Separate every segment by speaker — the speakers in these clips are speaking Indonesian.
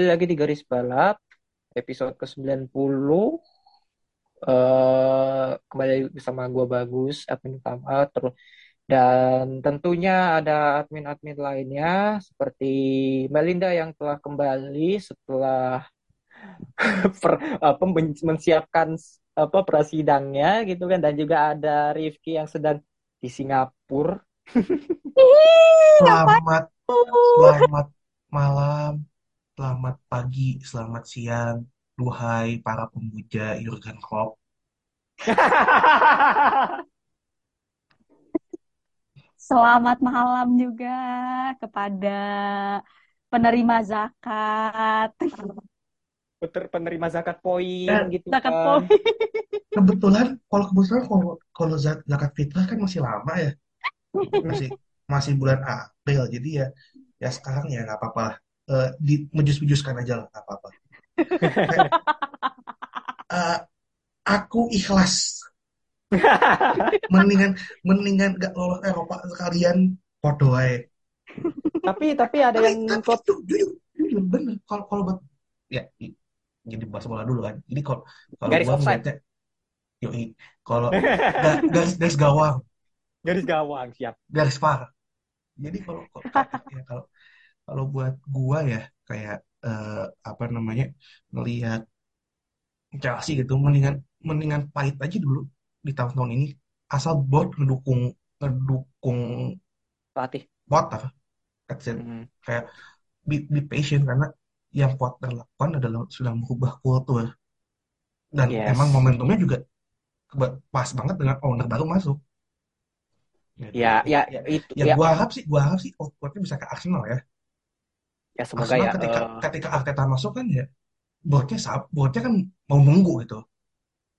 Speaker 1: Kembali lagi di Garis Balap, episode ke-90. Eh kembali bersama gua Bagus, admin utama. Terus dan tentunya ada admin-admin lainnya seperti Melinda yang telah kembali setelah per, apa, men- mensiapkan apa prasidangnya gitu kan dan juga ada Rifki yang sedang di Singapura.
Speaker 2: Selamat, selamat malam, selamat pagi, selamat siang, duhai para pemuja Jurgen Klopp.
Speaker 3: Selamat malam juga kepada penerima zakat.
Speaker 1: Puter penerima zakat poin
Speaker 2: Eh,
Speaker 1: gitu
Speaker 3: Zakat
Speaker 1: kan.
Speaker 3: poin.
Speaker 2: Kebetulan, kalau kebetulan kalau kalau zak- zakat fitrah kan masih lama ya, masih masih bulan April, jadi ya ya sekarang ya nggak apa-apa lah. Eh, di mejus-mejuskan aja lah nggak apa-apa. Eh, eh, aku ikhlas, mendingan mendingan gak lolos Eropa sekalian podo ae.
Speaker 1: Tapi tapi ada
Speaker 2: Tapi
Speaker 1: yang
Speaker 2: tapi itu jujur, jujur bener kalau kalau buat ya jadi bahas bola dulu kan. Jadi kalau kalau
Speaker 1: garis offside,
Speaker 2: ngeliatnya yoi kalau ga- garis garis gawang,
Speaker 1: garis gawang siap.
Speaker 2: garis VAR. Jadi kalau kalau ya kalau kalau buat gua ya kayak eh, apa namanya ngelihat Chelsea gitu mendingan mendingan pahit aja dulu di tahun-tahun ini asal bot ngedukung ngedukung
Speaker 1: Pelatih.
Speaker 2: bot apa That's it.
Speaker 1: Mm.
Speaker 2: kayak be, be patient karena yang Potter lakukan adalah sudah merubah kultur dan
Speaker 1: Yes.
Speaker 2: emang momentumnya juga pas banget dengan owner baru masuk.
Speaker 1: Ya
Speaker 2: Jadi
Speaker 1: ya ya, itu
Speaker 2: ya
Speaker 1: ya
Speaker 2: gua harap sih gua harap sih outputnya bisa ke Arsenal ya.
Speaker 1: Ya semoga
Speaker 2: Arsenal
Speaker 1: ya.
Speaker 2: ketika
Speaker 1: eh,
Speaker 2: ketika Arteta masuk kan ya boardnya sab boardnya kan mau nunggu gitu.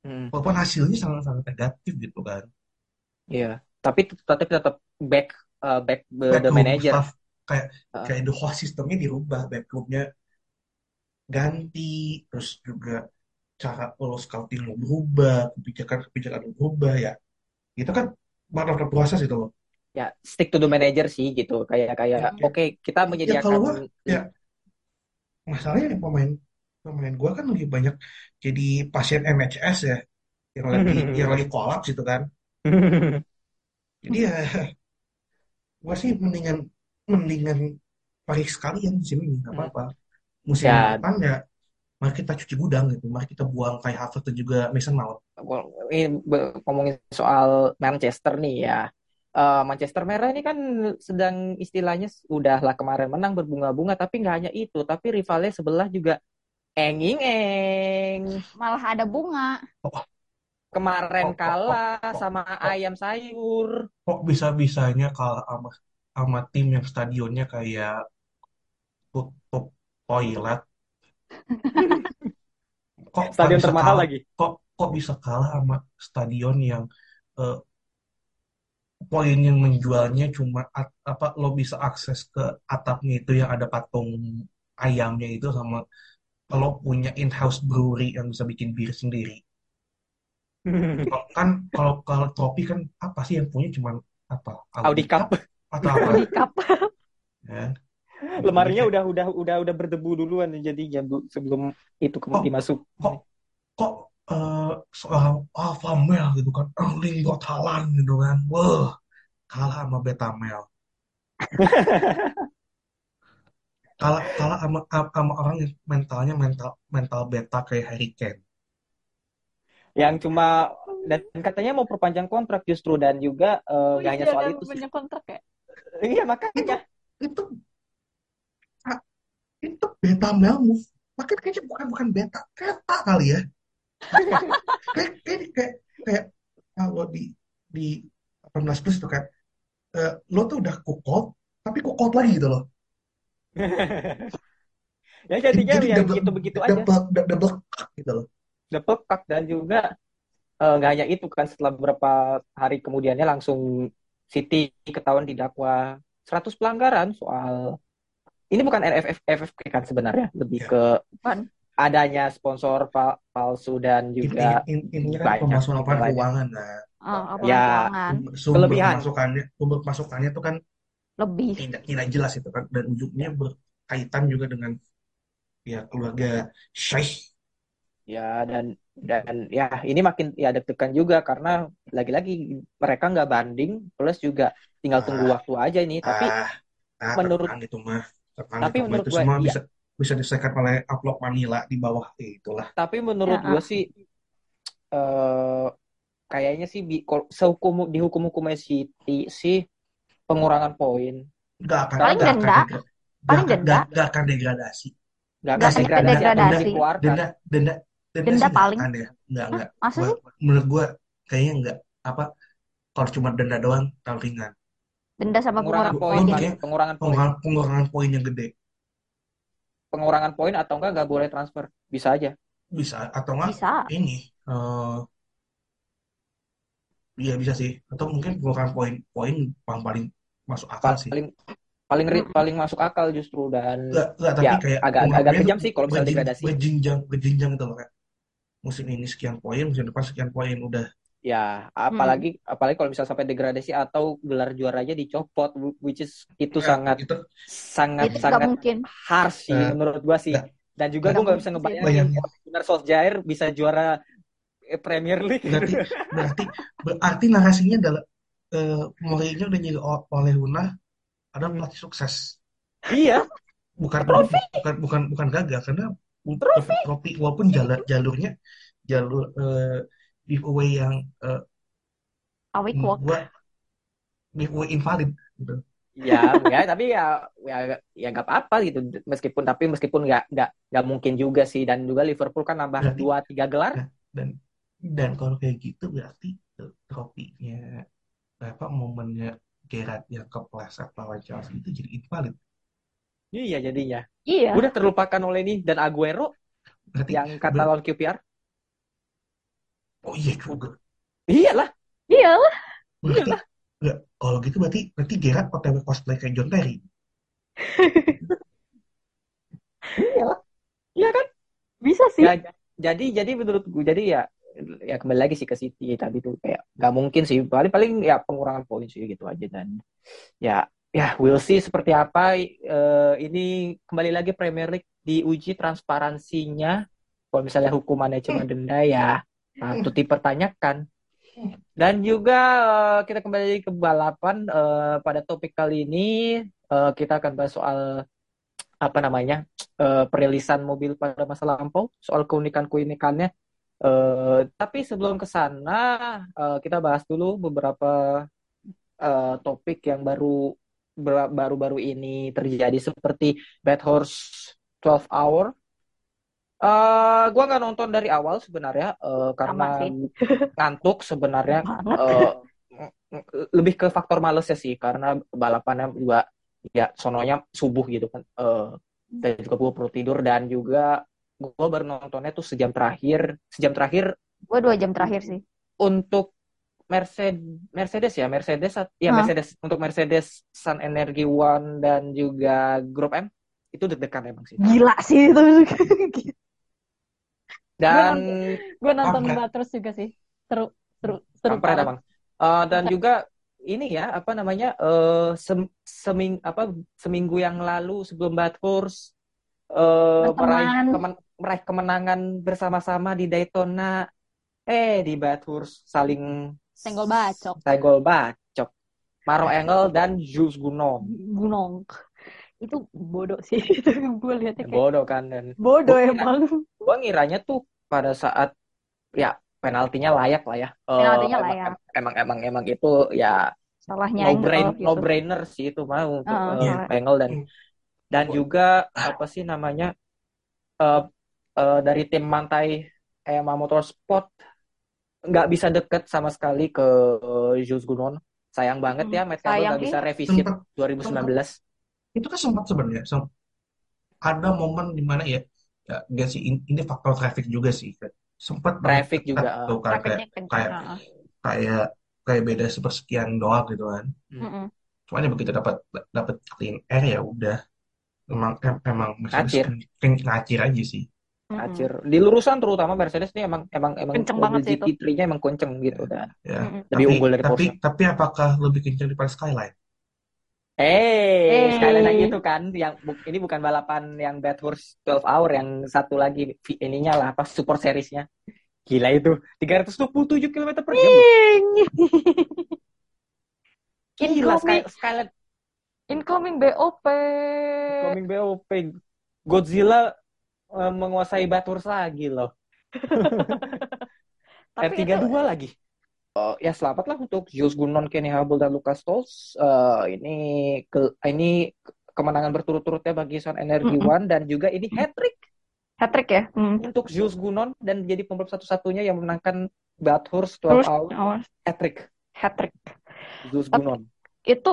Speaker 1: mm,
Speaker 2: Walaupun hasilnya sangat-sangat negatif gitu kan.
Speaker 1: iya. Tapi tapi tetap back eh, back the, the manager.
Speaker 2: staff kayak
Speaker 1: Heeh.
Speaker 2: kayak the whole sistemnya dirubah, backroomnya ganti, terus juga cara lo scouting lo berubah, kebijakan-kebijakan lo berubah ya. Itu kan part of the process itu loh.
Speaker 1: Ya stick to the manager sih gitu. Kayak kayak
Speaker 2: Ya, ya,
Speaker 1: oke kita
Speaker 2: ya kalau nggak,
Speaker 1: menyediakan
Speaker 2: ya masalahnya yang pemain pemain gua kan lebih banyak jadi pasien NHS ya, yang lagi yang lagi kolaps itu kan. Jadi ya gua sih mendingan mendingan Paris sekalian musim ini nggak
Speaker 1: Hmm.
Speaker 2: apa-apa. Musim
Speaker 1: ya
Speaker 2: depan ya mari kita cuci gudang gitu, mari kita buang Kai Havertz dan juga Mason Mount.
Speaker 1: Ngomongin soal Manchester nih ya. Eh, Manchester Merah ini kan sedang istilahnya udahlah kemarin menang berbunga-bunga tapi nggak hanya itu tapi rivalnya sebelah juga enging eng
Speaker 3: Malah ada bunga.
Speaker 2: Kok
Speaker 1: kemarin
Speaker 2: kok kok kok
Speaker 1: kalah
Speaker 2: kok
Speaker 1: sama ayam sayur.
Speaker 2: Kok bisa-bisanya kalah sama sama tim yang stadionnya kayak tutup toilet? Kok
Speaker 1: stadion
Speaker 2: bisa
Speaker 1: termahal
Speaker 2: kalah
Speaker 1: lagi.
Speaker 2: kok kok bisa kalah sama stadion yang eh, poin yang menjualnya cuma at- apa lo bisa akses ke atapnya itu yang ada patung ayamnya itu sama lo punya in-house brewery yang bisa bikin bir sendiri. Kalau- kan kalau kalau trofi kan apa sih yang punya cuma apa?
Speaker 1: Audi
Speaker 2: Audi
Speaker 1: Cup.
Speaker 2: Cup atau apa?
Speaker 3: Audi Cup.
Speaker 2: ya. Jadi
Speaker 1: lemarinya udah udah udah udah berdebu duluan jadinya bu- sebelum itu ke
Speaker 2: kok
Speaker 1: dimasuk.
Speaker 2: kok kok eh, seorang alpha male gitu kan Erling Haaland gitu kan. Wah kalah sama beta male. Kalah kalah sama sama orang yang mentalnya mental mental beta kayak Harry Kane.
Speaker 1: Yang cuma dan katanya mau perpanjang kontrak justru dan juga eh,
Speaker 3: Oh
Speaker 1: hanya
Speaker 3: iya,
Speaker 1: soal
Speaker 3: ada
Speaker 1: itu sih.
Speaker 3: banyak kontrak ya.
Speaker 1: iya
Speaker 2: itu
Speaker 1: makanya.
Speaker 2: Itu ah, itu beta male move. Bahkan kayaknya bukan bukan beta teta kali ya kayak kayak kayak kayak kalau di di 18 plus itu kayak eh, lo tuh udah kukot tapi kukot lagi gitu loh
Speaker 1: Ya jadinya
Speaker 2: jadi
Speaker 1: ya
Speaker 2: double
Speaker 1: gitu-begitu aja.
Speaker 2: double double kak gitu loh
Speaker 1: Double kak dan juga eh, nggak hanya itu kan setelah beberapa hari kemudiannya langsung City ketahuan didakwa 100 pelanggaran soal ini bukan NFF FFP kan sebenarnya lebih
Speaker 2: Ya.
Speaker 1: ke. Adanya sponsor pa- palsu dan juga
Speaker 2: in- in- intinya kan
Speaker 1: banyak
Speaker 2: pemasukan keuangan
Speaker 3: Oh, apa
Speaker 1: Ya,
Speaker 3: keuangan
Speaker 2: sumber
Speaker 1: Kelebihan.
Speaker 2: pemasukannya sumber pemasukannya tuh kan
Speaker 3: lebih.
Speaker 2: tidak tidak jelas itu kan dan ujungnya berkaitan juga dengan ya keluarga Syekh
Speaker 1: ya dan dan ya ini makin ya deg-degan juga karena lagi-lagi mereka nggak banding plus juga tinggal tunggu
Speaker 2: Ah.
Speaker 1: waktu aja nih tapi
Speaker 2: ah, ah,
Speaker 1: menurut-
Speaker 2: itu mah
Speaker 1: tapi
Speaker 2: itu
Speaker 1: menurut
Speaker 2: itu
Speaker 1: gua,
Speaker 2: semua
Speaker 1: iya.
Speaker 2: Bisa diselesaikan oleh upload Manila di bawah Eh, itulah.
Speaker 1: Tapi menurut
Speaker 3: Ya,
Speaker 1: gue sih eh kayaknya sih di, sehukum di hukum-hukum City sih pengurangan poin.
Speaker 2: Nggak akan
Speaker 3: Paling
Speaker 2: akan
Speaker 3: denda.
Speaker 2: degra-
Speaker 3: Paling
Speaker 2: akan-
Speaker 3: denda.
Speaker 2: nggak- nggak akan degradasi.
Speaker 1: Nggak
Speaker 3: Nggak
Speaker 1: akan degradasi
Speaker 2: denda-
Speaker 3: denda-
Speaker 2: denda denda denda
Speaker 3: Denda
Speaker 2: sih
Speaker 3: paling.
Speaker 2: akan ya nggak nggak.
Speaker 3: Masa
Speaker 2: Gua-
Speaker 3: sih?
Speaker 2: menurut gua kayaknya nggak apa kalau cuma denda doang terlalu ringan.
Speaker 3: Denda sama
Speaker 1: pengurangan poin pengurangan poin
Speaker 2: yang gede
Speaker 1: pengurangan poin atau enggak nggak boleh transfer bisa aja
Speaker 2: bisa atau nggak
Speaker 3: Bisa.
Speaker 2: ini eh iya bisa sih atau mungkin pengurangan poin poin paling paling masuk akal sih
Speaker 1: paling paling ri- paling masuk akal justru dan
Speaker 2: Enggak, enggak, tapi
Speaker 1: Ya,
Speaker 2: kayak
Speaker 1: agak- agak kejam sih kalau misalnya degradasi.
Speaker 2: berjenjang berjenjang gitu loh kayak musim ini sekian poin musim depan sekian poin udah
Speaker 1: ya apalagi apalagi kalau misalnya sampai degradasi atau gelar juaranya dicopot which is itu
Speaker 2: Eh,
Speaker 1: sangat
Speaker 2: itu.
Speaker 1: sangat
Speaker 3: Itu
Speaker 1: sangat
Speaker 3: mungkin.
Speaker 1: harsh sih
Speaker 2: Eh,
Speaker 1: menurut gua sih.
Speaker 2: nggak.
Speaker 1: dan juga gua nggak bisa ngebayangin
Speaker 2: Bayangin.
Speaker 1: benar Solskjaer bisa juara eh, Premier League.
Speaker 2: Berarti berarti berarti narasinya adalah eh Mourinho udah jadi o- oleh Luna ada pelatih sukses.
Speaker 1: Iya.
Speaker 2: Bukan bukan bukan bukan gagal karena trofi, trofi walaupun jalur jalurnya jalur eh, giveaway yang eh,
Speaker 3: Awake walk.
Speaker 2: giveaway invalid gitu.
Speaker 1: ya ya tapi ya ya ya nggak apa-apa gitu meskipun tapi meskipun nggak nggak nggak mungkin juga sih dan juga Liverpool kan nambah
Speaker 2: Berarti-
Speaker 1: dua tiga gelar
Speaker 2: dan dan kalau kayak gitu berarti eh, trofinya apa momennya Gerrard yang kepleset lawan Chelsea itu jadi invalid
Speaker 1: iya jadinya
Speaker 3: Iya.
Speaker 1: udah terlupakan oleh ini dan Aguero
Speaker 2: berarti
Speaker 1: yang kata
Speaker 2: ber-
Speaker 1: lawan QPR
Speaker 2: oh iya juga.
Speaker 1: Iyalah.
Speaker 3: Iya.
Speaker 2: berarti enggak kalau gitu berarti berarti Gerrard OTW cosplay kayak John Terry.
Speaker 1: Iya kan?
Speaker 3: Bisa sih.
Speaker 1: ya jadi jadi menurut gue jadi ya ya kembali lagi sih ke City tadi tuh kayak nggak mungkin sih. Paling paling ya pengurangan poin sih gitu aja dan ya ya we'll see seperti apa Eh, ini kembali lagi Premier League diuji transparansinya. Kalau misalnya hukumannya cuma denda ya patut dipertanyakan dan juga eh, kita kembali ke balapan Eh, pada topik kali ini eh, kita akan bahas soal apa namanya eh, perilisan mobil pada masa lampau soal keunikan-keunikannya Eh, tapi sebelum ke sana eh, kita bahas dulu beberapa eh, topik yang baru baru-baru ini terjadi. Seperti Bad Horse 12 Hour. Eh, gua nggak nonton dari awal sebenarnya eh, karena ngantuk sebenarnya. Eh, lebih ke faktor males ya sih karena balapannya juga ya sononya subuh gitu kan. Eh, dan juga gue perlu tidur dan juga gue baru nontonnya tuh sejam terakhir sejam terakhir
Speaker 3: Gue dua jam terakhir sih.
Speaker 1: untuk Mercedes Mercedes ya Mercedes ya
Speaker 3: Hah.
Speaker 1: Mercedes untuk Mercedes Sun Energy One dan juga Grup M itu deg-degan emang sih
Speaker 3: Gila sih itu.
Speaker 1: dan
Speaker 3: Gue nonton
Speaker 2: Kampret.
Speaker 3: dua terus juga sih. Seru, seru, seru
Speaker 1: kampret
Speaker 3: parah.
Speaker 1: emang Eh, dan juga ini ya apa namanya eh sem seming apa seminggu yang lalu sebelum Bad Horse eh,
Speaker 3: Teman-teman.
Speaker 1: meraih kemen- meraih kemenangan bersama-sama di Daytona eh di Bad Horse saling
Speaker 3: Senggol bacok.
Speaker 1: senggol bacok Maro Engel dan Jules Gunom
Speaker 3: Gunung. Itu bodoh sih. Itu gue liatnya kayak
Speaker 1: bodoh kan dan
Speaker 3: bodoh
Speaker 1: Gua
Speaker 3: emang.
Speaker 1: gua ngiranya tuh pada saat ya penaltinya layak lah ya Eh,
Speaker 3: Penaltinya
Speaker 1: emang-
Speaker 3: layak.
Speaker 1: emang emang emang itu ya
Speaker 3: Salahnya
Speaker 1: no brain
Speaker 3: gitu.
Speaker 1: no brainer sih itu mah untuk eh,
Speaker 2: Iya.
Speaker 1: Engel dan dan
Speaker 2: Gua-
Speaker 1: juga apa sih namanya eh, eh, dari tim Mantai Ema Motorsport nggak bisa deket sama sekali ke eh, Jules Gunon. Sayang banget
Speaker 3: Hmm,
Speaker 1: ya Matt Campbell nggak bisa revisit
Speaker 2: sempat
Speaker 1: 2019.
Speaker 2: itu kan sempat sebenarnya sem- ada momen di mana ya ya gak sih in- ini faktor traffic juga sih kan sempat
Speaker 1: Traffic juga.
Speaker 2: tuh kan kayak
Speaker 3: kenceng.
Speaker 2: kayak
Speaker 3: heeh.
Speaker 2: kayak kayak beda sepersekian doang gitu kan
Speaker 1: Hmm.
Speaker 3: Mm-mm.
Speaker 2: cuman ya begitu dapat dapat clean air ya udah emang em- emang Mercedes
Speaker 1: Ngacir.
Speaker 2: ngacir aja sih
Speaker 3: Mm-mm.
Speaker 1: Acir. Di lurusan terutama Mercedes ini emang emang emang
Speaker 3: Kenceng banget sih itu.
Speaker 1: GP3-nya emang kenceng gitu dan
Speaker 2: ya
Speaker 3: Mm-mm.
Speaker 1: lebih
Speaker 2: tapi
Speaker 1: unggul dari
Speaker 2: tapi
Speaker 1: Porsche.
Speaker 2: tapi apakah lebih kencang daripada Skyline
Speaker 1: Eh, sekali lagi
Speaker 3: Eh,
Speaker 1: itu kan yang ini bukan balapan yang Bathurst 12 hour yang satu lagi ininya lah apa support seriesnya. Gila itu 327 km per jam. Gila Sky,
Speaker 3: Incoming,
Speaker 1: Skyline
Speaker 3: incoming BOP.
Speaker 1: coming BOP. Godzilla eh, menguasai Bathurst lagi loh.
Speaker 3: Tapi itu
Speaker 1: R32 lagi. Oh, ya selamat lah untuk Jules Gunnon, Kenny Habel dan Lucas Stolz. Eh, ini ke, ini kemenangan berturut-turutnya bagi Sun Energy
Speaker 3: Mm-mm.
Speaker 1: One dan juga ini hat trick
Speaker 3: hat-trick ya. Hmm.
Speaker 1: untuk Jules Gunnon dan jadi pembalap satu-satunya yang memenangkan Bathurst 12
Speaker 3: Terus
Speaker 1: hour
Speaker 3: oh,
Speaker 1: hat trick
Speaker 3: hat-trick.
Speaker 1: Jules
Speaker 3: Tapi
Speaker 1: Gunnon.
Speaker 3: itu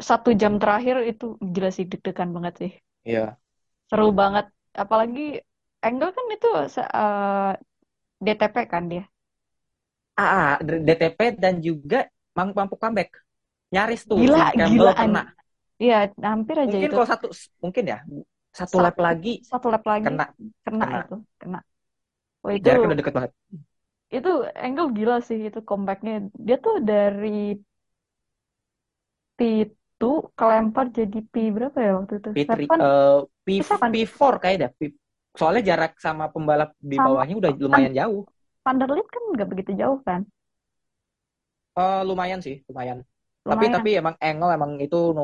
Speaker 3: satu jam terakhir itu gila sih deg-degan banget sih.
Speaker 1: Iya.
Speaker 3: Seru banget. Apalagi Angle kan itu eh, DTP kan dia.
Speaker 1: Ah, DTP dan juga mampu, mampu comeback. Nyaris tuh
Speaker 3: Gila,
Speaker 1: Campbell
Speaker 3: gilaan.
Speaker 1: kena.
Speaker 3: Iya, hampir aja
Speaker 1: Mungkin
Speaker 3: itu.
Speaker 1: kalau satu mungkin ya satu lap lagi
Speaker 3: satu lap lagi
Speaker 1: kena
Speaker 3: kena
Speaker 1: kena.
Speaker 3: itu, kena. Oh itu
Speaker 1: Jaraknya udah deket banget.
Speaker 3: itu Angle gila sih itu comebacknya. Dia tuh dari P2 kelempar jadi P berapa ya waktu itu?
Speaker 1: P3
Speaker 3: Seven,
Speaker 1: eh, P,
Speaker 3: seven.
Speaker 1: P4 kayaknya. P, soalnya jarak sama pembalap di bawahnya udah lumayan jauh.
Speaker 3: Van der kan nggak begitu jauh kan?
Speaker 1: Eh, lumayan sih, lumayan. Tapi
Speaker 3: Lumayan.
Speaker 1: tapi emang Engel emang itu no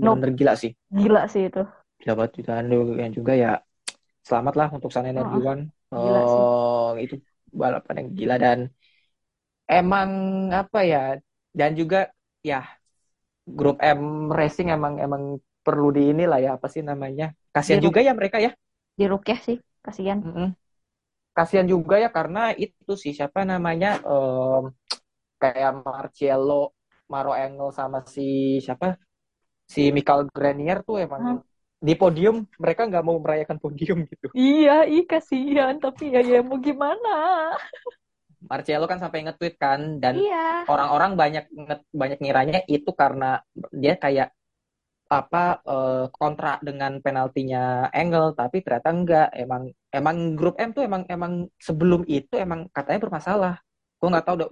Speaker 3: Nope,
Speaker 1: bener gila sih.
Speaker 3: gila sih itu.
Speaker 1: Gila banget dan yang juga ya selamat lah untuk Sun Energy One. Eh, itu balapan yang gila dan emang apa ya dan juga ya grup M Racing emang emang perlu di inilah ya apa sih namanya kasihan juga ya mereka ya
Speaker 3: di Rukyah sih, kasihan.
Speaker 1: Mm-mm. Kasihan juga ya karena itu sih siapa namanya em, kayak Marcello Maro Engel sama si siapa si Michael Grenier tuh emang di podium mereka nggak mau merayakan podium gitu
Speaker 3: Iya, ih kasihan. Tapi ya ya mau gimana?
Speaker 1: Marcello kan sampai nge-tweet kan dan
Speaker 3: Iya.
Speaker 1: orang-orang banyak nge- banyak ngiranya itu karena dia kayak apa eh, kontra dengan penaltinya Engel tapi ternyata enggak. Emang emang grup M tuh emang emang sebelum itu emang katanya bermasalah. Gue nggak tahu udah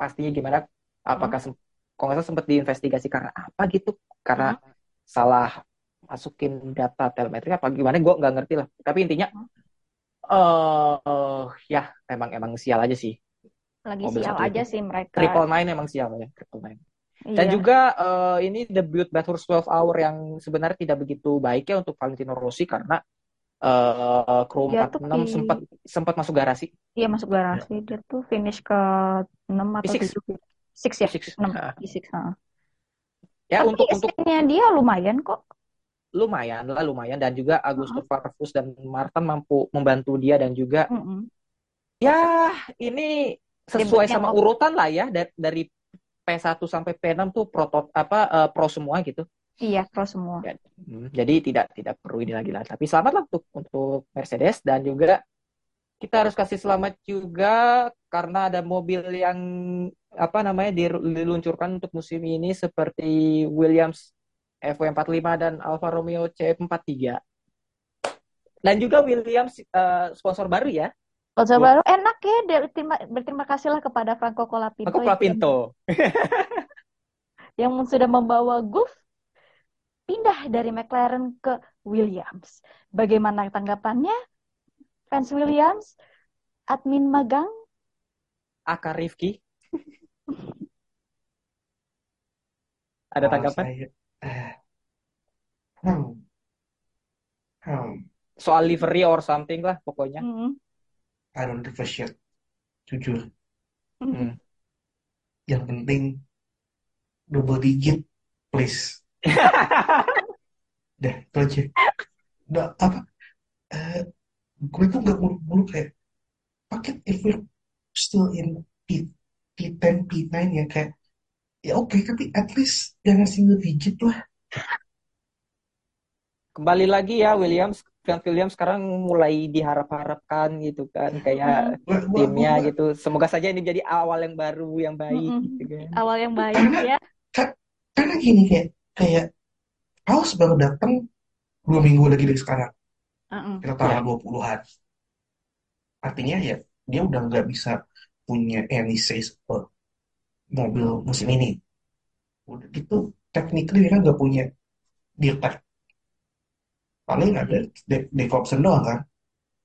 Speaker 1: pastinya gimana. Apakah sem- kalau nggak salah sempat diinvestigasi karena apa gitu? Karena salah masukin data telemetri apa gimana? Gue nggak ngerti lah. Tapi intinya eh ya emang emang sial aja sih.
Speaker 3: Lagi
Speaker 1: mobil
Speaker 3: sial aja
Speaker 1: itu.
Speaker 3: sih mereka.
Speaker 1: triple nine emang sial ya triple nine dan
Speaker 3: Iya.
Speaker 1: juga eh, ini debut Bathurst 12 Hour yang sebenarnya tidak begitu baik ya untuk Valentino Rossi karena eh
Speaker 3: Dia tuh
Speaker 1: 46
Speaker 3: di
Speaker 1: sempat sempat masuk garasi
Speaker 3: iya masuk
Speaker 2: Ya.
Speaker 3: garasi. Dia tuh finish ke 6 atau
Speaker 1: P6
Speaker 3: 7 Six ya,
Speaker 1: P6
Speaker 3: 6
Speaker 1: Ah.
Speaker 3: P6. heeh.
Speaker 1: ya
Speaker 3: Tapi
Speaker 1: untuk untuk
Speaker 3: dia lumayan kok.
Speaker 1: lumayan lah lumayan dan juga Augusto
Speaker 3: Heeh.
Speaker 1: Farfus dan Martin mampu membantu dia dan juga
Speaker 3: Mm-mm.
Speaker 1: ya ini sesuai
Speaker 3: Debutnya
Speaker 1: sama urutan lah ya dari P1 sampai P6 tuh pro apa eh, pro semua gitu.
Speaker 3: Iya, pro semua.
Speaker 1: Ya, hmm, jadi tidak tidak perlu ini lagi lah. Tapi selamat lah untuk untuk Mercedes dan juga kita harus kasih selamat juga karena ada mobil yang apa namanya diluncurkan untuk musim ini seperti Williams FW45 dan Alfa Romeo C43 dan juga Williams eh, sponsor baru ya
Speaker 3: Sponsor
Speaker 1: Wah,
Speaker 3: baru enak ya. Berterima, berterima kasihlah kepada Franco Colapinto
Speaker 1: aku
Speaker 3: yang sudah
Speaker 1: Pinto
Speaker 3: yang sudah membawa Gulf pindah dari McLaren ke Williams. Bagaimana tanggapannya fans Williams? Admin magang?
Speaker 1: Aka Rifki ada tanggapan
Speaker 2: saya eh, hmm, hmm,
Speaker 1: soal livery or something lah pokoknya
Speaker 3: Mm.
Speaker 2: I don't give a shit. Jujur.
Speaker 1: Hmm.
Speaker 2: yang penting double digit please. Dah itu aja. Udah apa? Eh, gue tuh nggak muluk-muluk kayak paket if we're still in P, P10 P9 ya kayak ya oke tapi at least jangan single digit lah.
Speaker 1: Kembali lagi ya Williams, Grant Williams sekarang mulai diharap-harapkan gitu kan kayak
Speaker 2: gua,
Speaker 1: timnya gitu. Semoga saja ini jadi awal yang baru yang baik
Speaker 3: Mm-mm.
Speaker 1: gitu kan.
Speaker 3: Awal yang baik
Speaker 2: Karena
Speaker 3: ya.
Speaker 2: ka- karena gini kayak kayak House baru datang dua minggu lagi dari sekarang
Speaker 3: Mm-mm.
Speaker 2: kita tanggal 20-an artinya ya dia udah nggak bisa punya any say mobil musim ini udah gitu technically dia kan nggak punya deal tag paling ada De- Dave Robson doang kan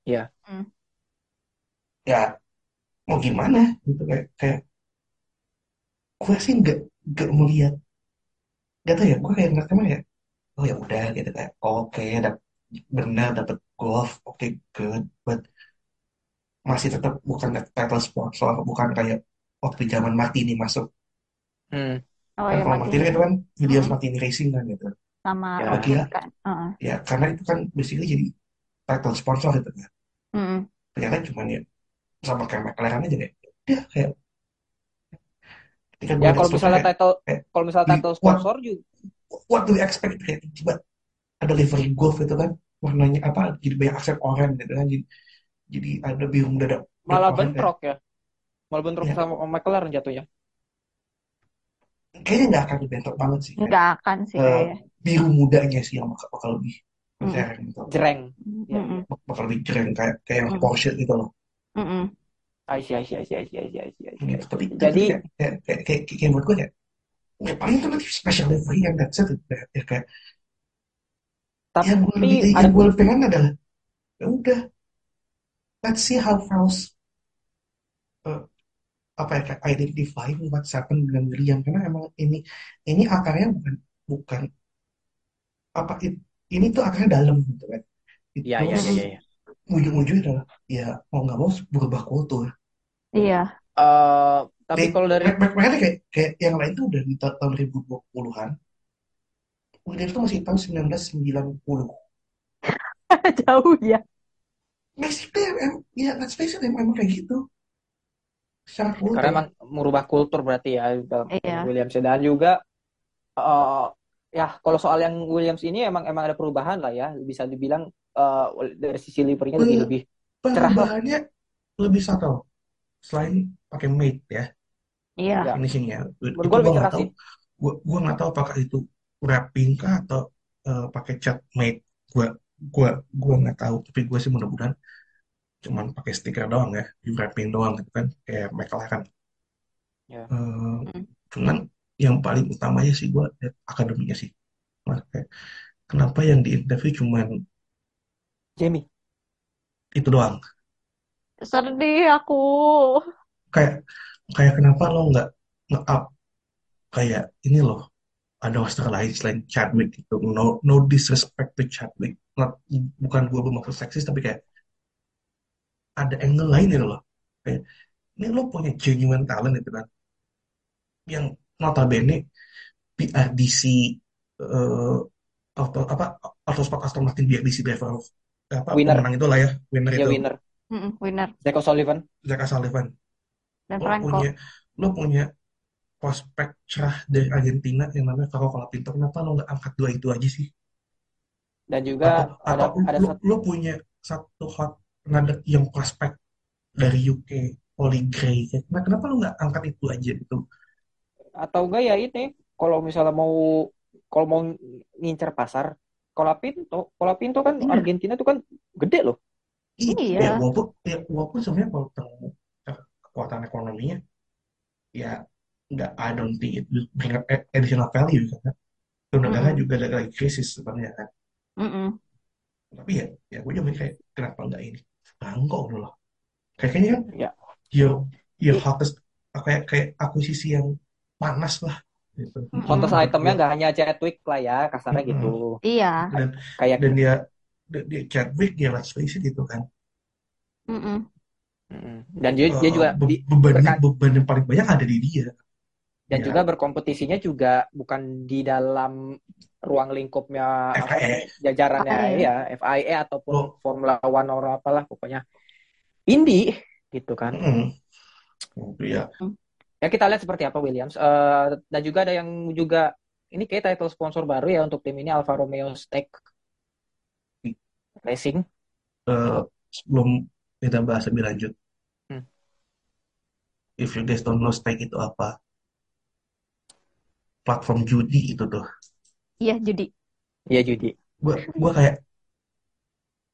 Speaker 1: Iya.
Speaker 3: Hmm.
Speaker 2: ya mau gimana gitu kayak kayak gue sih nggak nggak melihat nggak tahu ya gue kayak nggak ke mana ya oh ya udah gitu kayak oke dap- benar dapat golf oke good but masih tetap bukan title sponsor bukan kayak waktu zaman Martini masuk
Speaker 1: Hmm.
Speaker 3: Oh
Speaker 2: kan
Speaker 3: ya
Speaker 2: kalau Martini itu kan Williams
Speaker 3: Mm-mm.
Speaker 2: Martini Racing kan gitu
Speaker 3: sama
Speaker 1: Ya.
Speaker 2: Oh, gila.
Speaker 3: kan. Heeh.
Speaker 2: ya karena itu kan basically jadi title sponsor gitu kan
Speaker 3: Mm-mm.
Speaker 2: ternyata cuman ya sama kayak McLaren aja kayak udah kayak
Speaker 1: Ya kalau misalnya
Speaker 2: kayak
Speaker 1: title
Speaker 2: kayak
Speaker 1: kalau misalnya title
Speaker 2: what
Speaker 1: sponsor juga
Speaker 2: what do we expect kayak tiba ada livery golf itu kan warnanya apa jadi banyak aksen oranye gitu kan jadi jadi ada biru mendadak dan
Speaker 1: malah bentrok ya. Malah bentrok
Speaker 2: ya
Speaker 1: sama McLaren jatuhnya.
Speaker 2: Kayaknya nggak akan dibentrok banget sih kayak
Speaker 3: Nggak akan sih kayaknya.
Speaker 2: biru mudanya sih yang bakal, bakal lebih mentereng gitu
Speaker 1: Jereng. Ya, ya.
Speaker 2: Bak- bakal lebih jreng kayak kayak yang
Speaker 3: Mm-mm.
Speaker 2: Porsche gitu loh
Speaker 1: see, I see, I
Speaker 2: gitu.
Speaker 1: see.
Speaker 2: tapi tapi
Speaker 1: Jadi
Speaker 2: kayak kayak kayak kayak, kayak buat gue kayak ya paling kan nanti special livery yang that's it ya, ya kayak yang gue lebih
Speaker 1: tapi ada
Speaker 2: yang gue lebih pengen adalah ya udah let's see how Faust eh, apa ya kayak identify what's happened dengan William karena emang ini ini akarnya bukan bukan apa it- ini tuh akarnya dalam gitu kan it
Speaker 1: ya ya ya
Speaker 2: goes
Speaker 1: ya. ya.
Speaker 2: ujung-ujungnya adalah ya mau nggak mau berubah kultur
Speaker 3: Iya.
Speaker 1: Eh, tapi kalau dari
Speaker 2: makanya kayak kayak yang lain tuh udah di ta- tahun 2020-an William tuh masih tahun 1990
Speaker 3: Jauh ya.
Speaker 2: basically em, ya let's face it emang kayak gitu
Speaker 1: karena emang merubah kultur berarti ya dalam
Speaker 3: Iya.
Speaker 1: Williams dan juga eh ya kalau soal yang Williams ini emang emang ada perubahan lah ya. Bisa dibilang eh, dari sisi liverynya lebih lebih cerah.
Speaker 2: perubahannya lebih subtle. Selain pakai mate ya.
Speaker 3: Iya.
Speaker 1: Ya,
Speaker 2: finishingnya.
Speaker 1: Gue lebih
Speaker 2: nggak
Speaker 1: cerah sih.
Speaker 2: gue gue nggak tahu apakah itu wrapping kah atau eh, pakai cat mate. Gue gue gue nggak tahu. Tapi gue sih mudah-mudahan cuman pakai stiker doang ya di wrapping doang gitu kan kayak McLaren
Speaker 1: Ya.
Speaker 2: Eh,
Speaker 3: Mm.
Speaker 2: cuman yang paling utamanya sih gue lihat akademinya sih Mas, kayak, kenapa yang di interview cuman
Speaker 1: Jamie.
Speaker 2: itu doang
Speaker 3: Sedih aku.
Speaker 2: kayak kayak kenapa lo nggak nge-up kayak ini loh ada master lain selain Chadwick gitu no no disrespect to Chadwick Not- bukan gue bermaksud seksis tapi kayak ada angle lain gitu loh kayak ini lo punya genuine talent gitu kan yang notabene BRDC eh auto apa Autosport Aston Martin BRDC driver of apa
Speaker 1: Winner.
Speaker 2: pemenang itu lah ya winner
Speaker 1: Ya
Speaker 2: itu
Speaker 1: winner.
Speaker 3: Mm-mm, winner.
Speaker 1: Zach O'Sullivan.
Speaker 2: Jack Sullivan
Speaker 3: Dan
Speaker 2: lo
Speaker 3: Franco.
Speaker 2: punya lo punya prospek cerah dari Argentina yang namanya Franco Colapinto kenapa lo nggak angkat dua itu aja sih
Speaker 1: Dan juga
Speaker 2: atau
Speaker 1: ada
Speaker 2: atau
Speaker 1: ada
Speaker 2: lo,
Speaker 1: satu
Speaker 2: lo punya satu hot another yang prospek dari UK Oli Gray nah kenapa lo nggak angkat itu aja gitu
Speaker 1: atau enggak ya ini kalau misalnya mau kalau mau ngincer pasar Colapinto Colapinto kan
Speaker 3: Iya.
Speaker 1: Argentina tuh kan gede loh
Speaker 3: Iya.
Speaker 2: ya walaupun ya, walaupun sebenarnya kalau kekuatan ekonominya ya nggak I don't think it will bring up additional value karena itu negara
Speaker 3: Mm-mm.
Speaker 2: juga ada lagi krisis sebenarnya kan
Speaker 3: Mm-mm.
Speaker 2: tapi ya ya gue juga mikir kayak kenapa nggak ini Franco dulu loh kayak kayaknya kan?
Speaker 1: Ya.
Speaker 2: Your your hottest kayak kayak akuisisi yang panas lah. Gitu.
Speaker 1: Hottest
Speaker 2: menurut
Speaker 1: itemnya nggak hanya Chadwick lah ya kasarnya
Speaker 2: Mm-mm.
Speaker 1: gitu.
Speaker 3: Iya.
Speaker 2: dan
Speaker 1: kayak
Speaker 2: dan dia dia, dia Chadwick ya let's face it gitu kan.
Speaker 3: Mm-mm.
Speaker 1: Mm. dan dia dia
Speaker 2: Eh,
Speaker 1: juga
Speaker 2: be-
Speaker 1: di,
Speaker 2: beban
Speaker 1: berka-
Speaker 2: beban yang paling banyak ada di dia
Speaker 1: dan
Speaker 2: Ya.
Speaker 1: juga berkompetisinya juga bukan di dalam ruang lingkupnya apa
Speaker 2: FIA.
Speaker 1: jajarannya
Speaker 3: FIA.
Speaker 1: ya FIA ataupun
Speaker 2: Oh.
Speaker 1: Formula One atau apalah pokoknya Indy gitu kan
Speaker 2: Mm. Iya.
Speaker 1: ya kita lihat seperti apa Williams Eh, dan juga ada yang juga ini kayak title sponsor baru ya untuk tim ini Alfa Romeo Stake Racing
Speaker 2: Eh, sebelum kita bahas lebih lanjut,
Speaker 1: Hmm.
Speaker 2: if you guys don't know stake itu apa, platform judi itu tuh.
Speaker 3: Iya, Judi.
Speaker 1: ya Judi
Speaker 2: Gua, gua kayak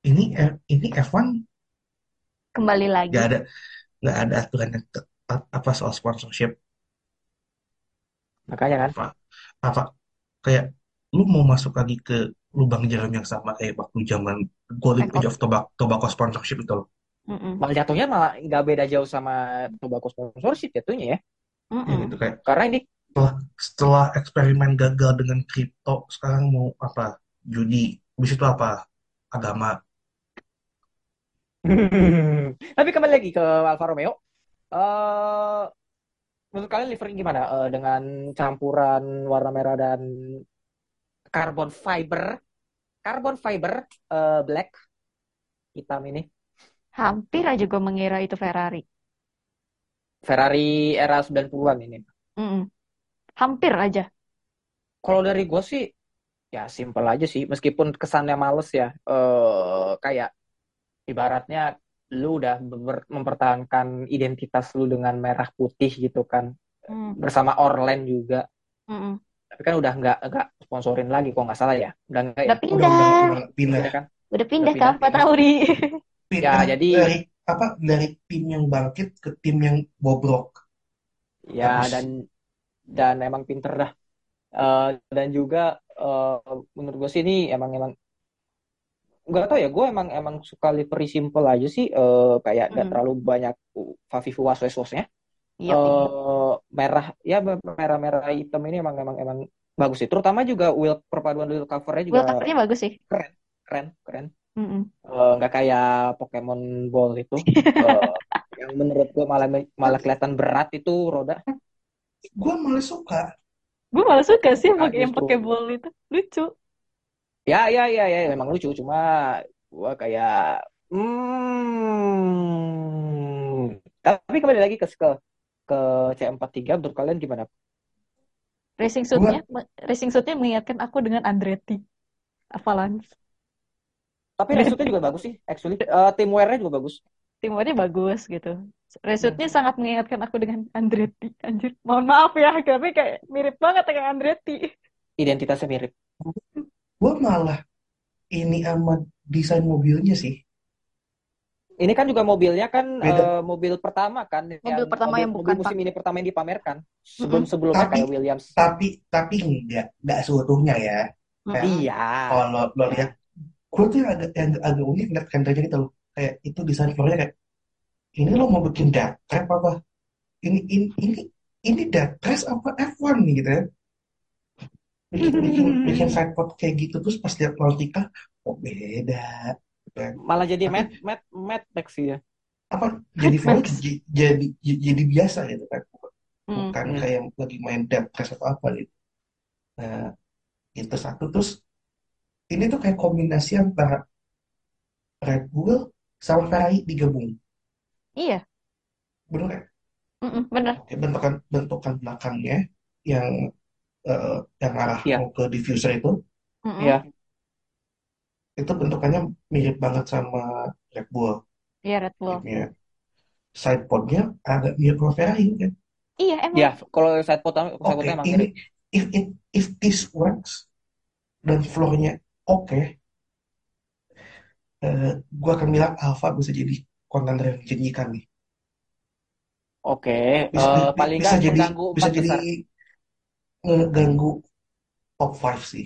Speaker 2: ini F- ini F1
Speaker 3: Kembali lagi.
Speaker 2: nggak ada nggak ada aturan yang ketat apa soal sponsorship
Speaker 1: makanya kan
Speaker 2: apa apa kayak lu mau masuk lagi ke lubang jarum yang sama kayak waktu zaman Golden. Age of Tobacco, Tobacco sponsorship itu loh.
Speaker 3: Mm-mm.
Speaker 1: malah jatuhnya malah nggak beda jauh sama tobacco sponsorship jatuhnya ya
Speaker 2: Ya, gitu kayak
Speaker 1: karena ini
Speaker 2: setelah eksperimen gagal dengan kripto sekarang mau apa judi habis itu apa agama
Speaker 1: Tapi kembali lagi ke Alfa Romeo. eh menurut kalian livery gimana Eh, dengan campuran warna merah dan carbon fiber, carbon fiber eh, black hitam ini.
Speaker 3: Hampir aja gue mengira itu Ferrari.
Speaker 1: Ferrari era 90-an ini.
Speaker 3: Mm-mm. Hampir aja.
Speaker 1: Kalau dari gue sih ya simple aja sih meskipun kesannya males ya. eh kayak ibaratnya lu udah mempertahankan identitas lu dengan merah putih gitu kan
Speaker 3: Mm.
Speaker 1: bersama Orlen juga.
Speaker 3: Mm-mm.
Speaker 1: tapi kan udah nggak nggak sponsorin lagi kok nggak salah ya udah nggak ya
Speaker 3: Udah
Speaker 2: udah
Speaker 3: pindah.
Speaker 2: udah udah pindah
Speaker 1: Udah kan
Speaker 3: Udah pindah
Speaker 1: Udah
Speaker 3: ke
Speaker 1: pindah.
Speaker 3: Alfa Tauri.
Speaker 2: pindah
Speaker 1: jadi-
Speaker 2: dari apa dari tim yang bangkit ke tim yang bobrok
Speaker 1: ya
Speaker 2: Bagus.
Speaker 1: dan dan emang pinter dah Eh, dan juga eh, menurut gue sih ini emang emang nggak tau ya gue emang emang suka livery simple aja sih Eh, kayak nggak
Speaker 3: Hmm.
Speaker 1: terlalu banyak Fafifu was wasnya
Speaker 3: Iya.
Speaker 1: Eh, merah ya merah merah hitam ini emang emang emang bagus sih terutama juga wheel perpaduan wheel covernya juga
Speaker 3: Wheel covernya bagus sih.
Speaker 1: keren keren. Eh, nggak kayak Pokemon Ball itu Eh, yang menurut gue malah malah kelihatan berat itu roda
Speaker 2: gue malah suka
Speaker 3: Gue malah suka sih
Speaker 1: Ah,
Speaker 3: pakai yang pakai ball itu. Lucu.
Speaker 1: ya ya ya ya memang lucu cuma gue kayak hmm tapi kembali lagi ke ke ke C43 menurut kalian gimana
Speaker 3: Racing suitnya, racing suitnya mengingatkan aku dengan Andretti. Avalanche.
Speaker 1: tapi resutnya juga bagus sih actually Eh, teamwear-nya juga bagus
Speaker 3: Timurnya bagus gitu. Resutnya sangat mengingatkan aku dengan Andretti. Anjir, mohon maaf ya, tapi kayak mirip banget dengan Andretti.
Speaker 1: identitasnya mirip.
Speaker 2: Gue malah ini sama desain mobilnya sih.
Speaker 1: Ini kan juga mobilnya kan
Speaker 2: Beda.
Speaker 1: eh, mobil pertama kan
Speaker 3: Mobil pertama yang
Speaker 1: mobil
Speaker 3: bukan
Speaker 1: musim ini pertama yang dipamerkan. Sebelum sebelumnya
Speaker 2: Tapi-
Speaker 1: kayak Williams.
Speaker 2: tapi tapi enggak enggak seutuhnya ya.
Speaker 3: Mm-mm.
Speaker 1: iya.
Speaker 2: kalau lo, lo lihat gue tuh yang agak yang agak unik lihat rendernya gitu loh. Kayak itu desain floornya kayak ini lo mau bikin dark trap apa? Ini ini ini ini race apa F1 nih gitu ya bikin bikin bikin sidepod kayak gitu terus pas lihat Nautica oh beda
Speaker 1: malah jadi Mad Mad Max sih ya.
Speaker 2: Apa? Jadi j- jadi jadi biasa gitu kan?
Speaker 3: Mm.
Speaker 2: bukan
Speaker 1: Hmm.
Speaker 2: kayak lagi main race atau apa gitu. Nah itu satu. Terus ini tuh kayak kombinasi antara Red Bull sama Ferrari digabung
Speaker 3: Iya,
Speaker 2: bener?
Speaker 3: Mm-mm, bener.
Speaker 2: Oke, bentukan bentukan belakangnya yang eh, yang arah
Speaker 1: Iya.
Speaker 2: mau ke diffuser itu.
Speaker 1: Iya.
Speaker 2: itu bentukannya mirip banget sama Red Bull
Speaker 3: Iya, Red Bull.
Speaker 2: tipnya sidepodnya agak mirip sama Ferrari kan
Speaker 3: Iya, emang.
Speaker 1: ya kalau side pot side
Speaker 2: oke
Speaker 1: potnya emang
Speaker 2: ini
Speaker 1: mirip
Speaker 2: if it if this works dan floornya oke eh, gua akan bilang Alfa bisa jadi kontender yang menjanjikan nih
Speaker 1: oke
Speaker 2: bisa,
Speaker 1: Eh,
Speaker 2: bi-
Speaker 1: paling
Speaker 2: bisa
Speaker 1: nggak
Speaker 2: jadi bisa jadi ngeganggu top 5 sih.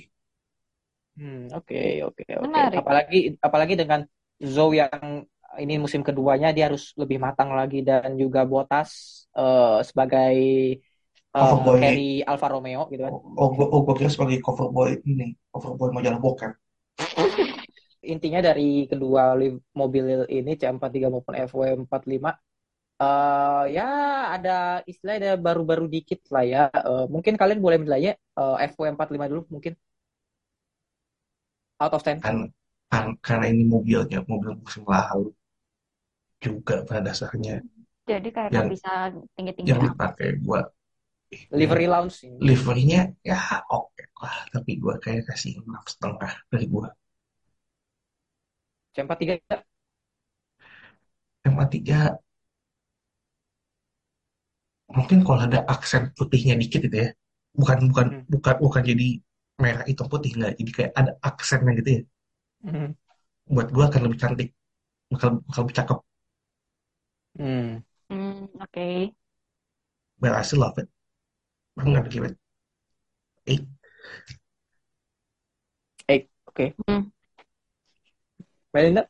Speaker 1: Hmm, oke oke oke.
Speaker 3: Menarik.
Speaker 1: apalagi apalagi dengan Zhou yang ini musim keduanya dia harus lebih matang lagi dan juga Bottas eh, sebagai eh,
Speaker 2: Cover boy.
Speaker 1: carry Alfa Romeo gitu kan.
Speaker 2: Oh gua, oh, gua kira sebagai cover boy ini cover boy majalah bokep
Speaker 1: intinya dari kedua mobil ini C43 maupun FW45 Eh, ya ada istilah ada baru-baru dikit lah ya. Eh, mungkin kalian boleh menilainya eh, FW45 dulu mungkin out of 10.
Speaker 2: kan, kan karena ini mobilnya mobil musim lalu juga pada dasarnya
Speaker 3: Jadi kayak
Speaker 2: yang
Speaker 3: bisa tinggi-tinggi
Speaker 2: yang dipakai gua eh,
Speaker 1: Livery lounge ini.
Speaker 2: liverynya ya oke lah tapi gua kayak kasih enam setengah dari gua
Speaker 1: C43
Speaker 2: MA3 mungkin kalau ada aksen putihnya dikit gitu ya bukan bukan
Speaker 1: Hmm.
Speaker 2: bukan bukan jadi merah hitam putih nggak jadi kayak ada aksennya gitu ya
Speaker 1: Hmm.
Speaker 2: buat gua akan lebih cantik bakal bakal lebih cakep
Speaker 1: Hmm.
Speaker 3: Hmm, oke.
Speaker 2: but I still love it I'm gonna give it eight
Speaker 1: Eh, oke.
Speaker 3: Hmm.
Speaker 1: Melinda?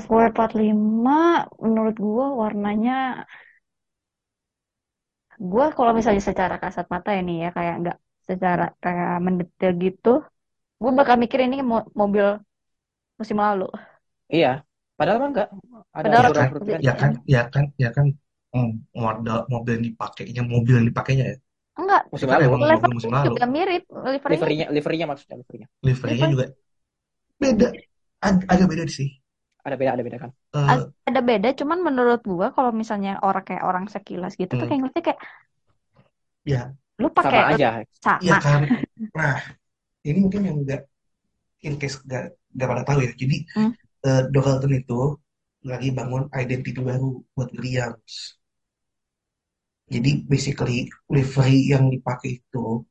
Speaker 3: FW45 menurut gua warnanya gua kalau misalnya secara kasat mata ini ya kayak nggak secara kayak mendetail gitu gua bakal mikir ini mo- mobil musim lalu
Speaker 1: Iya. Padahal mah enggak. Ada
Speaker 3: Padahal
Speaker 2: ya
Speaker 1: beberapa
Speaker 2: kan ya kan ya kan ya kan mm, model mobil yang dipakainya mobil yang dipakainya ya
Speaker 3: enggak
Speaker 1: Musim lalu.
Speaker 2: musim lalu
Speaker 3: juga mirip liverynya
Speaker 1: Liverinya, liverinya maksudnya liverinya.
Speaker 2: liverynya
Speaker 3: livery
Speaker 2: juga beda Ag- agak beda sih
Speaker 1: Ada beda, ada beda kan.
Speaker 3: Ag- ada beda cuman menurut gua kalau misalnya orang kayak orang sekilas gitu tuh
Speaker 2: hmm,
Speaker 3: kayak ngeliatnya kayak
Speaker 2: ya
Speaker 3: lu
Speaker 1: Sama
Speaker 3: pakai
Speaker 1: aja.
Speaker 2: ya
Speaker 3: sama
Speaker 2: kan nah ini mungkin yang enggak in case nggak nggak pada tahu ya jadi
Speaker 3: Hmm.
Speaker 2: eh, Doughalton itu lagi bangun identity baru buat Williams jadi basically livery yang dipakai itu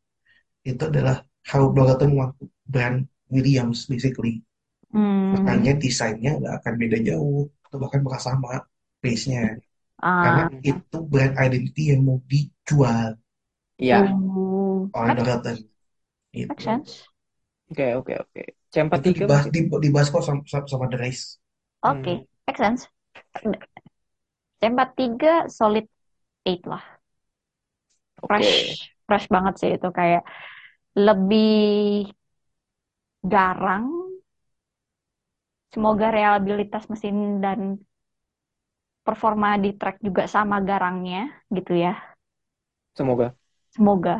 Speaker 2: itu adalah how Doughalton want to brand Williams basically.
Speaker 3: Hmm.
Speaker 2: Makanya desainnya nggak akan beda jauh atau bahkan bakal sama base-nya karena
Speaker 3: ah.
Speaker 1: Hmm.
Speaker 2: itu brand identity yang mau dijual.
Speaker 1: Iya.
Speaker 2: oleh
Speaker 3: make
Speaker 2: gitu.
Speaker 3: sense.
Speaker 1: Oke, oke, oke.
Speaker 2: itu
Speaker 1: C43
Speaker 2: dibahas dibahas kok sama, sama, sama The Race.
Speaker 3: Oke
Speaker 1: Hmm.
Speaker 3: make sense. C43 solid 8 lah. Fresh fresh banget sih itu kayak lebih garang. Semoga reliabilitas mesin dan performa di track juga sama garangnya gitu ya.
Speaker 1: Semoga.
Speaker 3: Semoga.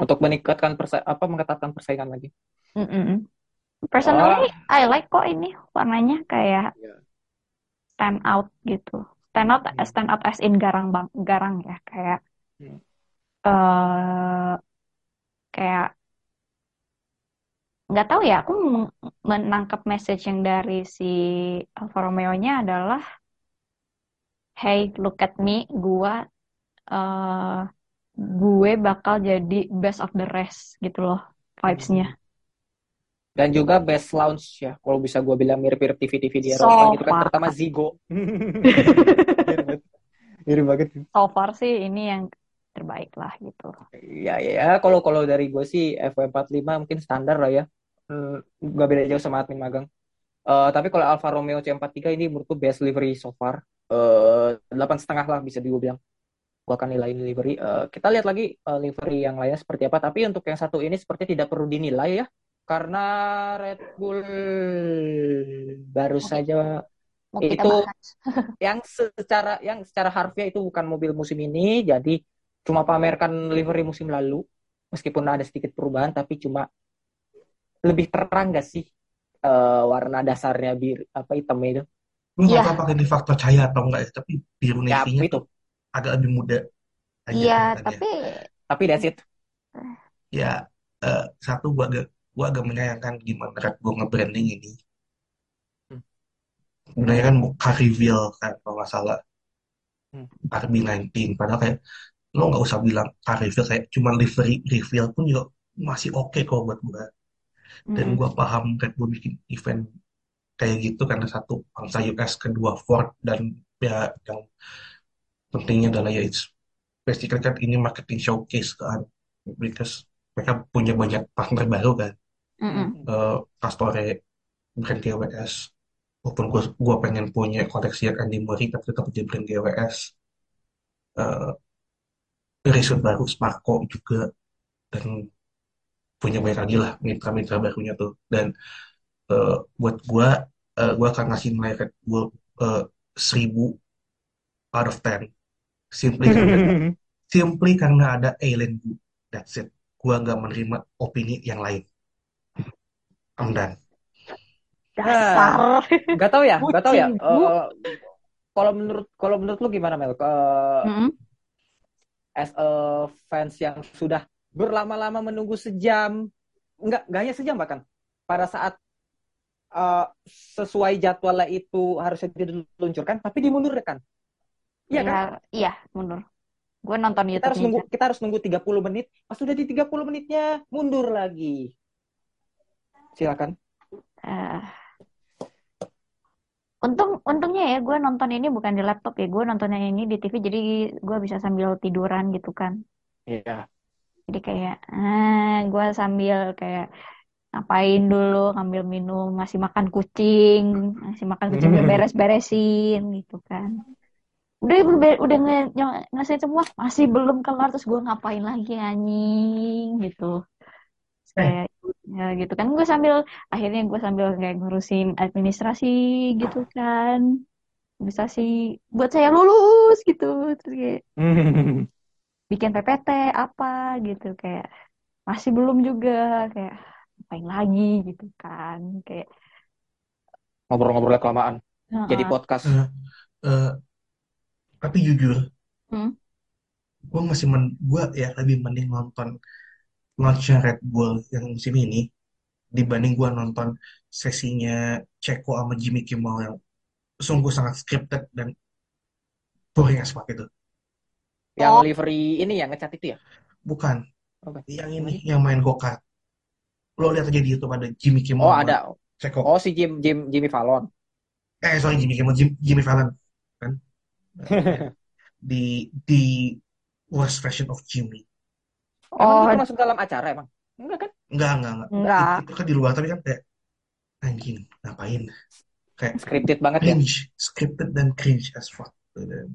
Speaker 1: Untuk meningkatkan persa apa mengetatkan persaingan lagi.
Speaker 3: Mm-mm. personally
Speaker 1: Ah,
Speaker 3: I like kok ini warnanya kayak
Speaker 1: iya.
Speaker 3: stand out gitu stand out stand out as in garang bang garang ya kayak
Speaker 1: Hmm.
Speaker 3: eh kayak nggak tahu ya aku menangkap message yang dari si Alfa Romeo-nya adalah hey look at me gua eh gue bakal jadi best of the rest gitu loh vibes-nya
Speaker 1: Dan juga best launch ya, kalau bisa gue bilang mirip-mirip TV-TV di
Speaker 3: so
Speaker 1: Eropa gitu kan,
Speaker 3: far
Speaker 1: terutama Zigo. Mirip banget.
Speaker 3: So far sih ini yang terbaik lah gitu
Speaker 1: Ya, ya. Kalau kalau dari gue sih FW45 mungkin standar lah ya. Hmm, gak beda jauh sama admin magang. Eh, tapi kalau Alfa Romeo C43 ini menurutku best livery so far. Eh, delapan setengah lah bisa gue bilang. Gue akan nilai ini livery. Eh, kita lihat lagi eh, livery yang lainnya seperti apa. Tapi untuk yang satu ini seperti tidak perlu dinilai ya. Karena Red Bull baru saja
Speaker 3: mau
Speaker 1: itu yang secara yang secara harfiah itu bukan mobil musim ini. Jadi cuma pamerkan livery musim lalu. Meskipun ada sedikit perubahan, tapi cuma lebih terang gak sih eh, warna dasarnya bir apa hitamnya itu?
Speaker 2: Gue nggak
Speaker 3: iya
Speaker 2: tahu pakai ini faktor cahaya atau enggak ya, tapi biru
Speaker 1: Ya
Speaker 2: navy-nya
Speaker 1: itu.
Speaker 2: tuh agak lebih muda aja
Speaker 3: iya tapi
Speaker 1: Tapi that's it.
Speaker 2: Ya, eh, satu gua agak gua agak menyayangkan gimana Red Bull nge-branding ini.
Speaker 1: Hmm.
Speaker 2: Sebenarnya kan mau car reveal kan kalau nggak salah
Speaker 1: Hmm.
Speaker 2: RB19. Padahal kayak lo nggak usah bilang car reveal kayak cuma livery reveal pun juga masih oke kok buat gua. Dan
Speaker 3: mm-mm.
Speaker 2: gua paham Red Bull bikin event kayak gitu karena satu bangsa US, kedua Ford dan ya yang pentingnya adalah ya it's basically kan ini marketing showcase kan because mereka punya banyak partner baru kan
Speaker 3: Mm-mm.
Speaker 2: eh Castore brand GWS walaupun gue gua pengen punya koleksi yang Andy Murray tapi tetap jadi brand GWS eh resort baru Sparko juga. Dan punya banyak lagi lah mitra-mitra barunya tuh. Dan eh, buat gua eh, gue akan ngasih nilai Red Bull eh, 1000 out of 10 simply karena simply karena ada Alien Gu that's it. Gue nggak menerima opini yang lain Done
Speaker 3: Dasar.
Speaker 1: Gak tahu ya, gak tahu ya. Eh, kalau menurut kalau menurut lu gimana Mel? Eh,
Speaker 3: Mm-mm.
Speaker 1: as a fans yang sudah berlama-lama menunggu sejam, enggak, enggak hanya sejam bahkan pada saat eh, sesuai jadwalnya itu harusnya diluncurkan, tapi dimundurkan. Iya kan?
Speaker 3: Ya, iya, mundur. Gue nonton
Speaker 1: Kita harus nunggu kita harus nunggu 30 menit. Pas sudah di 30 menitnya mundur lagi. Silakan.
Speaker 3: Eh, untung untungnya ya gue nonton ini bukan di laptop ya gue nontonnya ini di TV jadi gue bisa sambil tiduran gitu kan
Speaker 1: Iya.
Speaker 3: jadi kayak eh gue sambil kayak ngapain dulu ngambil minum ngasih makan kucing ngasih makan kucing beres-beresin gitu kan udah udah ngasih semua masih belum kelar terus gue ngapain lagi anjing gitu kayak ya gitu kan gue sambil akhirnya gue sambil kayak ngurusin administrasi gitu kan administrasi buat saya lulus gitu terus kayak bikin PPT apa gitu kayak masih belum juga kayak ngapain lagi gitu kan kayak
Speaker 1: Ngobrol-ngobrolnya kelamaan. Jadi
Speaker 3: Heeh.
Speaker 1: podcast.
Speaker 2: Eh, eh, tapi jujur
Speaker 3: Hmm.
Speaker 2: gue masih men gue ya lebih mending nonton launchnya Red Bull yang musim ini dibanding gue nonton sesinya Ceko sama Jimmy Kimmel yang sungguh sangat scripted dan boring as fuck itu
Speaker 1: Yang
Speaker 3: Oh.
Speaker 1: livery ini ya ngecat itu ya?
Speaker 2: bukan
Speaker 1: Oke.
Speaker 2: yang ini yang main go-kart lo lihat aja di YouTube ada Jimmy Kimmel
Speaker 1: Oh ada.
Speaker 2: Ceko
Speaker 1: Oh si Jim Jim Jimmy Fallon.
Speaker 2: eh sorry Jimmy Kimmel Jim- Jimmy Fallon kan di di worst version of Jimmy
Speaker 1: Emang
Speaker 3: oh
Speaker 1: itu masuk dalam acara emang? Enggak kan?
Speaker 2: enggak enggak enggak
Speaker 3: enggak
Speaker 2: itu, itu kan di luar tapi kan kayak anjing ngapain kayak
Speaker 1: Scripted banget ya?
Speaker 2: cringe scripted dan cringe as fuck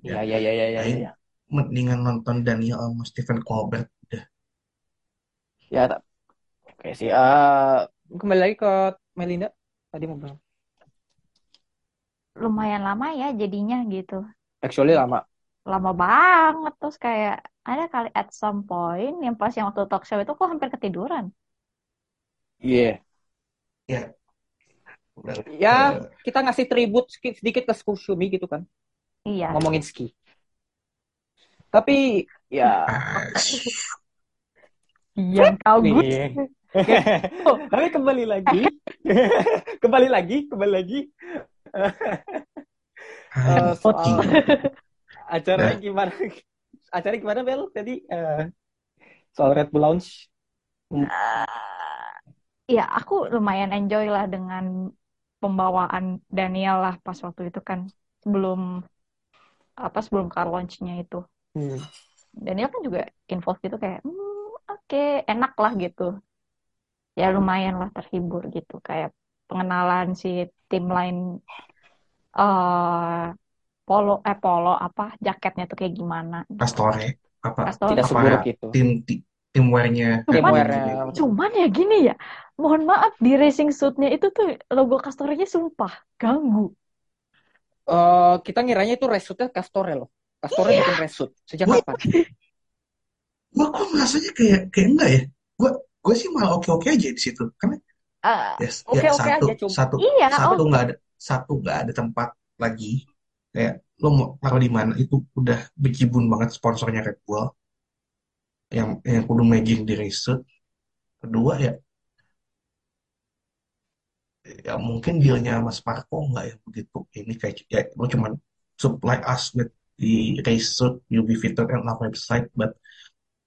Speaker 1: Iya
Speaker 2: ya,
Speaker 1: iya iya iya iya. iya.
Speaker 2: mendingan nonton Daniel sama Stephen Colbert udah
Speaker 1: Ya, tak. Oke sih. Eh, kembali lagi ke Melinda. Tadi mau bilang.
Speaker 3: lumayan lama ya jadinya gitu
Speaker 1: Actually lama.
Speaker 3: lama banget terus kayak ada kali at some point yang pas yang waktu talk show itu kok hampir ketiduran
Speaker 1: Iya.
Speaker 2: udah
Speaker 1: Ya,
Speaker 2: Eh,
Speaker 1: kita ngasih tribut sedikit, sedikit ke Kusumi gitu kan.
Speaker 3: iya
Speaker 1: Ngomongin ski. Tapi ya
Speaker 3: yang kau good.
Speaker 1: Oh, tapi kembali lagi. kembali lagi, kembali lagi. Eh, soal acaranya gimana? Acaranya gimana Bel tadi? Eh, soal Red Bull Lounge.
Speaker 3: ya aku lumayan enjoy lah dengan pembawaan Daniel lah pas waktu itu kan sebelum apa sebelum car launch-nya itu
Speaker 1: Hmm.
Speaker 3: Daniel kan juga involved gitu kayak hmm, oke enak lah gitu ya lumayan lah terhibur gitu kayak pengenalan si tim lain eh polo eh polo apa jaketnya tuh kayak gimana gitu.
Speaker 2: Pastore apa
Speaker 3: Pastore.
Speaker 1: Tidak
Speaker 2: apa
Speaker 1: seburuk itu.
Speaker 2: tim tim timwearnya
Speaker 3: Cuman-
Speaker 1: Timwear
Speaker 3: Cuman ya gini ya, mohon maaf di racing suit-nya itu tuh logo Castornya sumpah ganggu.
Speaker 1: Eh, kita ngiranya itu resutnya Castore loh. Castore bikin resut. Sejak
Speaker 2: Wih.
Speaker 1: kapan?
Speaker 2: gue kok ngerasanya kayak kayak enggak ya gue gue sih malah oke oke aja di situ karena
Speaker 3: Eh,
Speaker 2: yes, ya
Speaker 1: Oke-oke
Speaker 2: satu
Speaker 1: aja, cuma.
Speaker 2: satu
Speaker 3: iya,
Speaker 2: satu
Speaker 3: oh
Speaker 2: nggak ada satu nggak ada tempat lagi kayak lo mau taruh di mana? Itu udah bejibun banget sponsornya Red Bull. Yang yang kudu matching di result kedua ya ya mungkin dealnya sama Sparko nggak ya begitu. Ini kayak ya lo cuman supply us with the result you'll be featured on our website but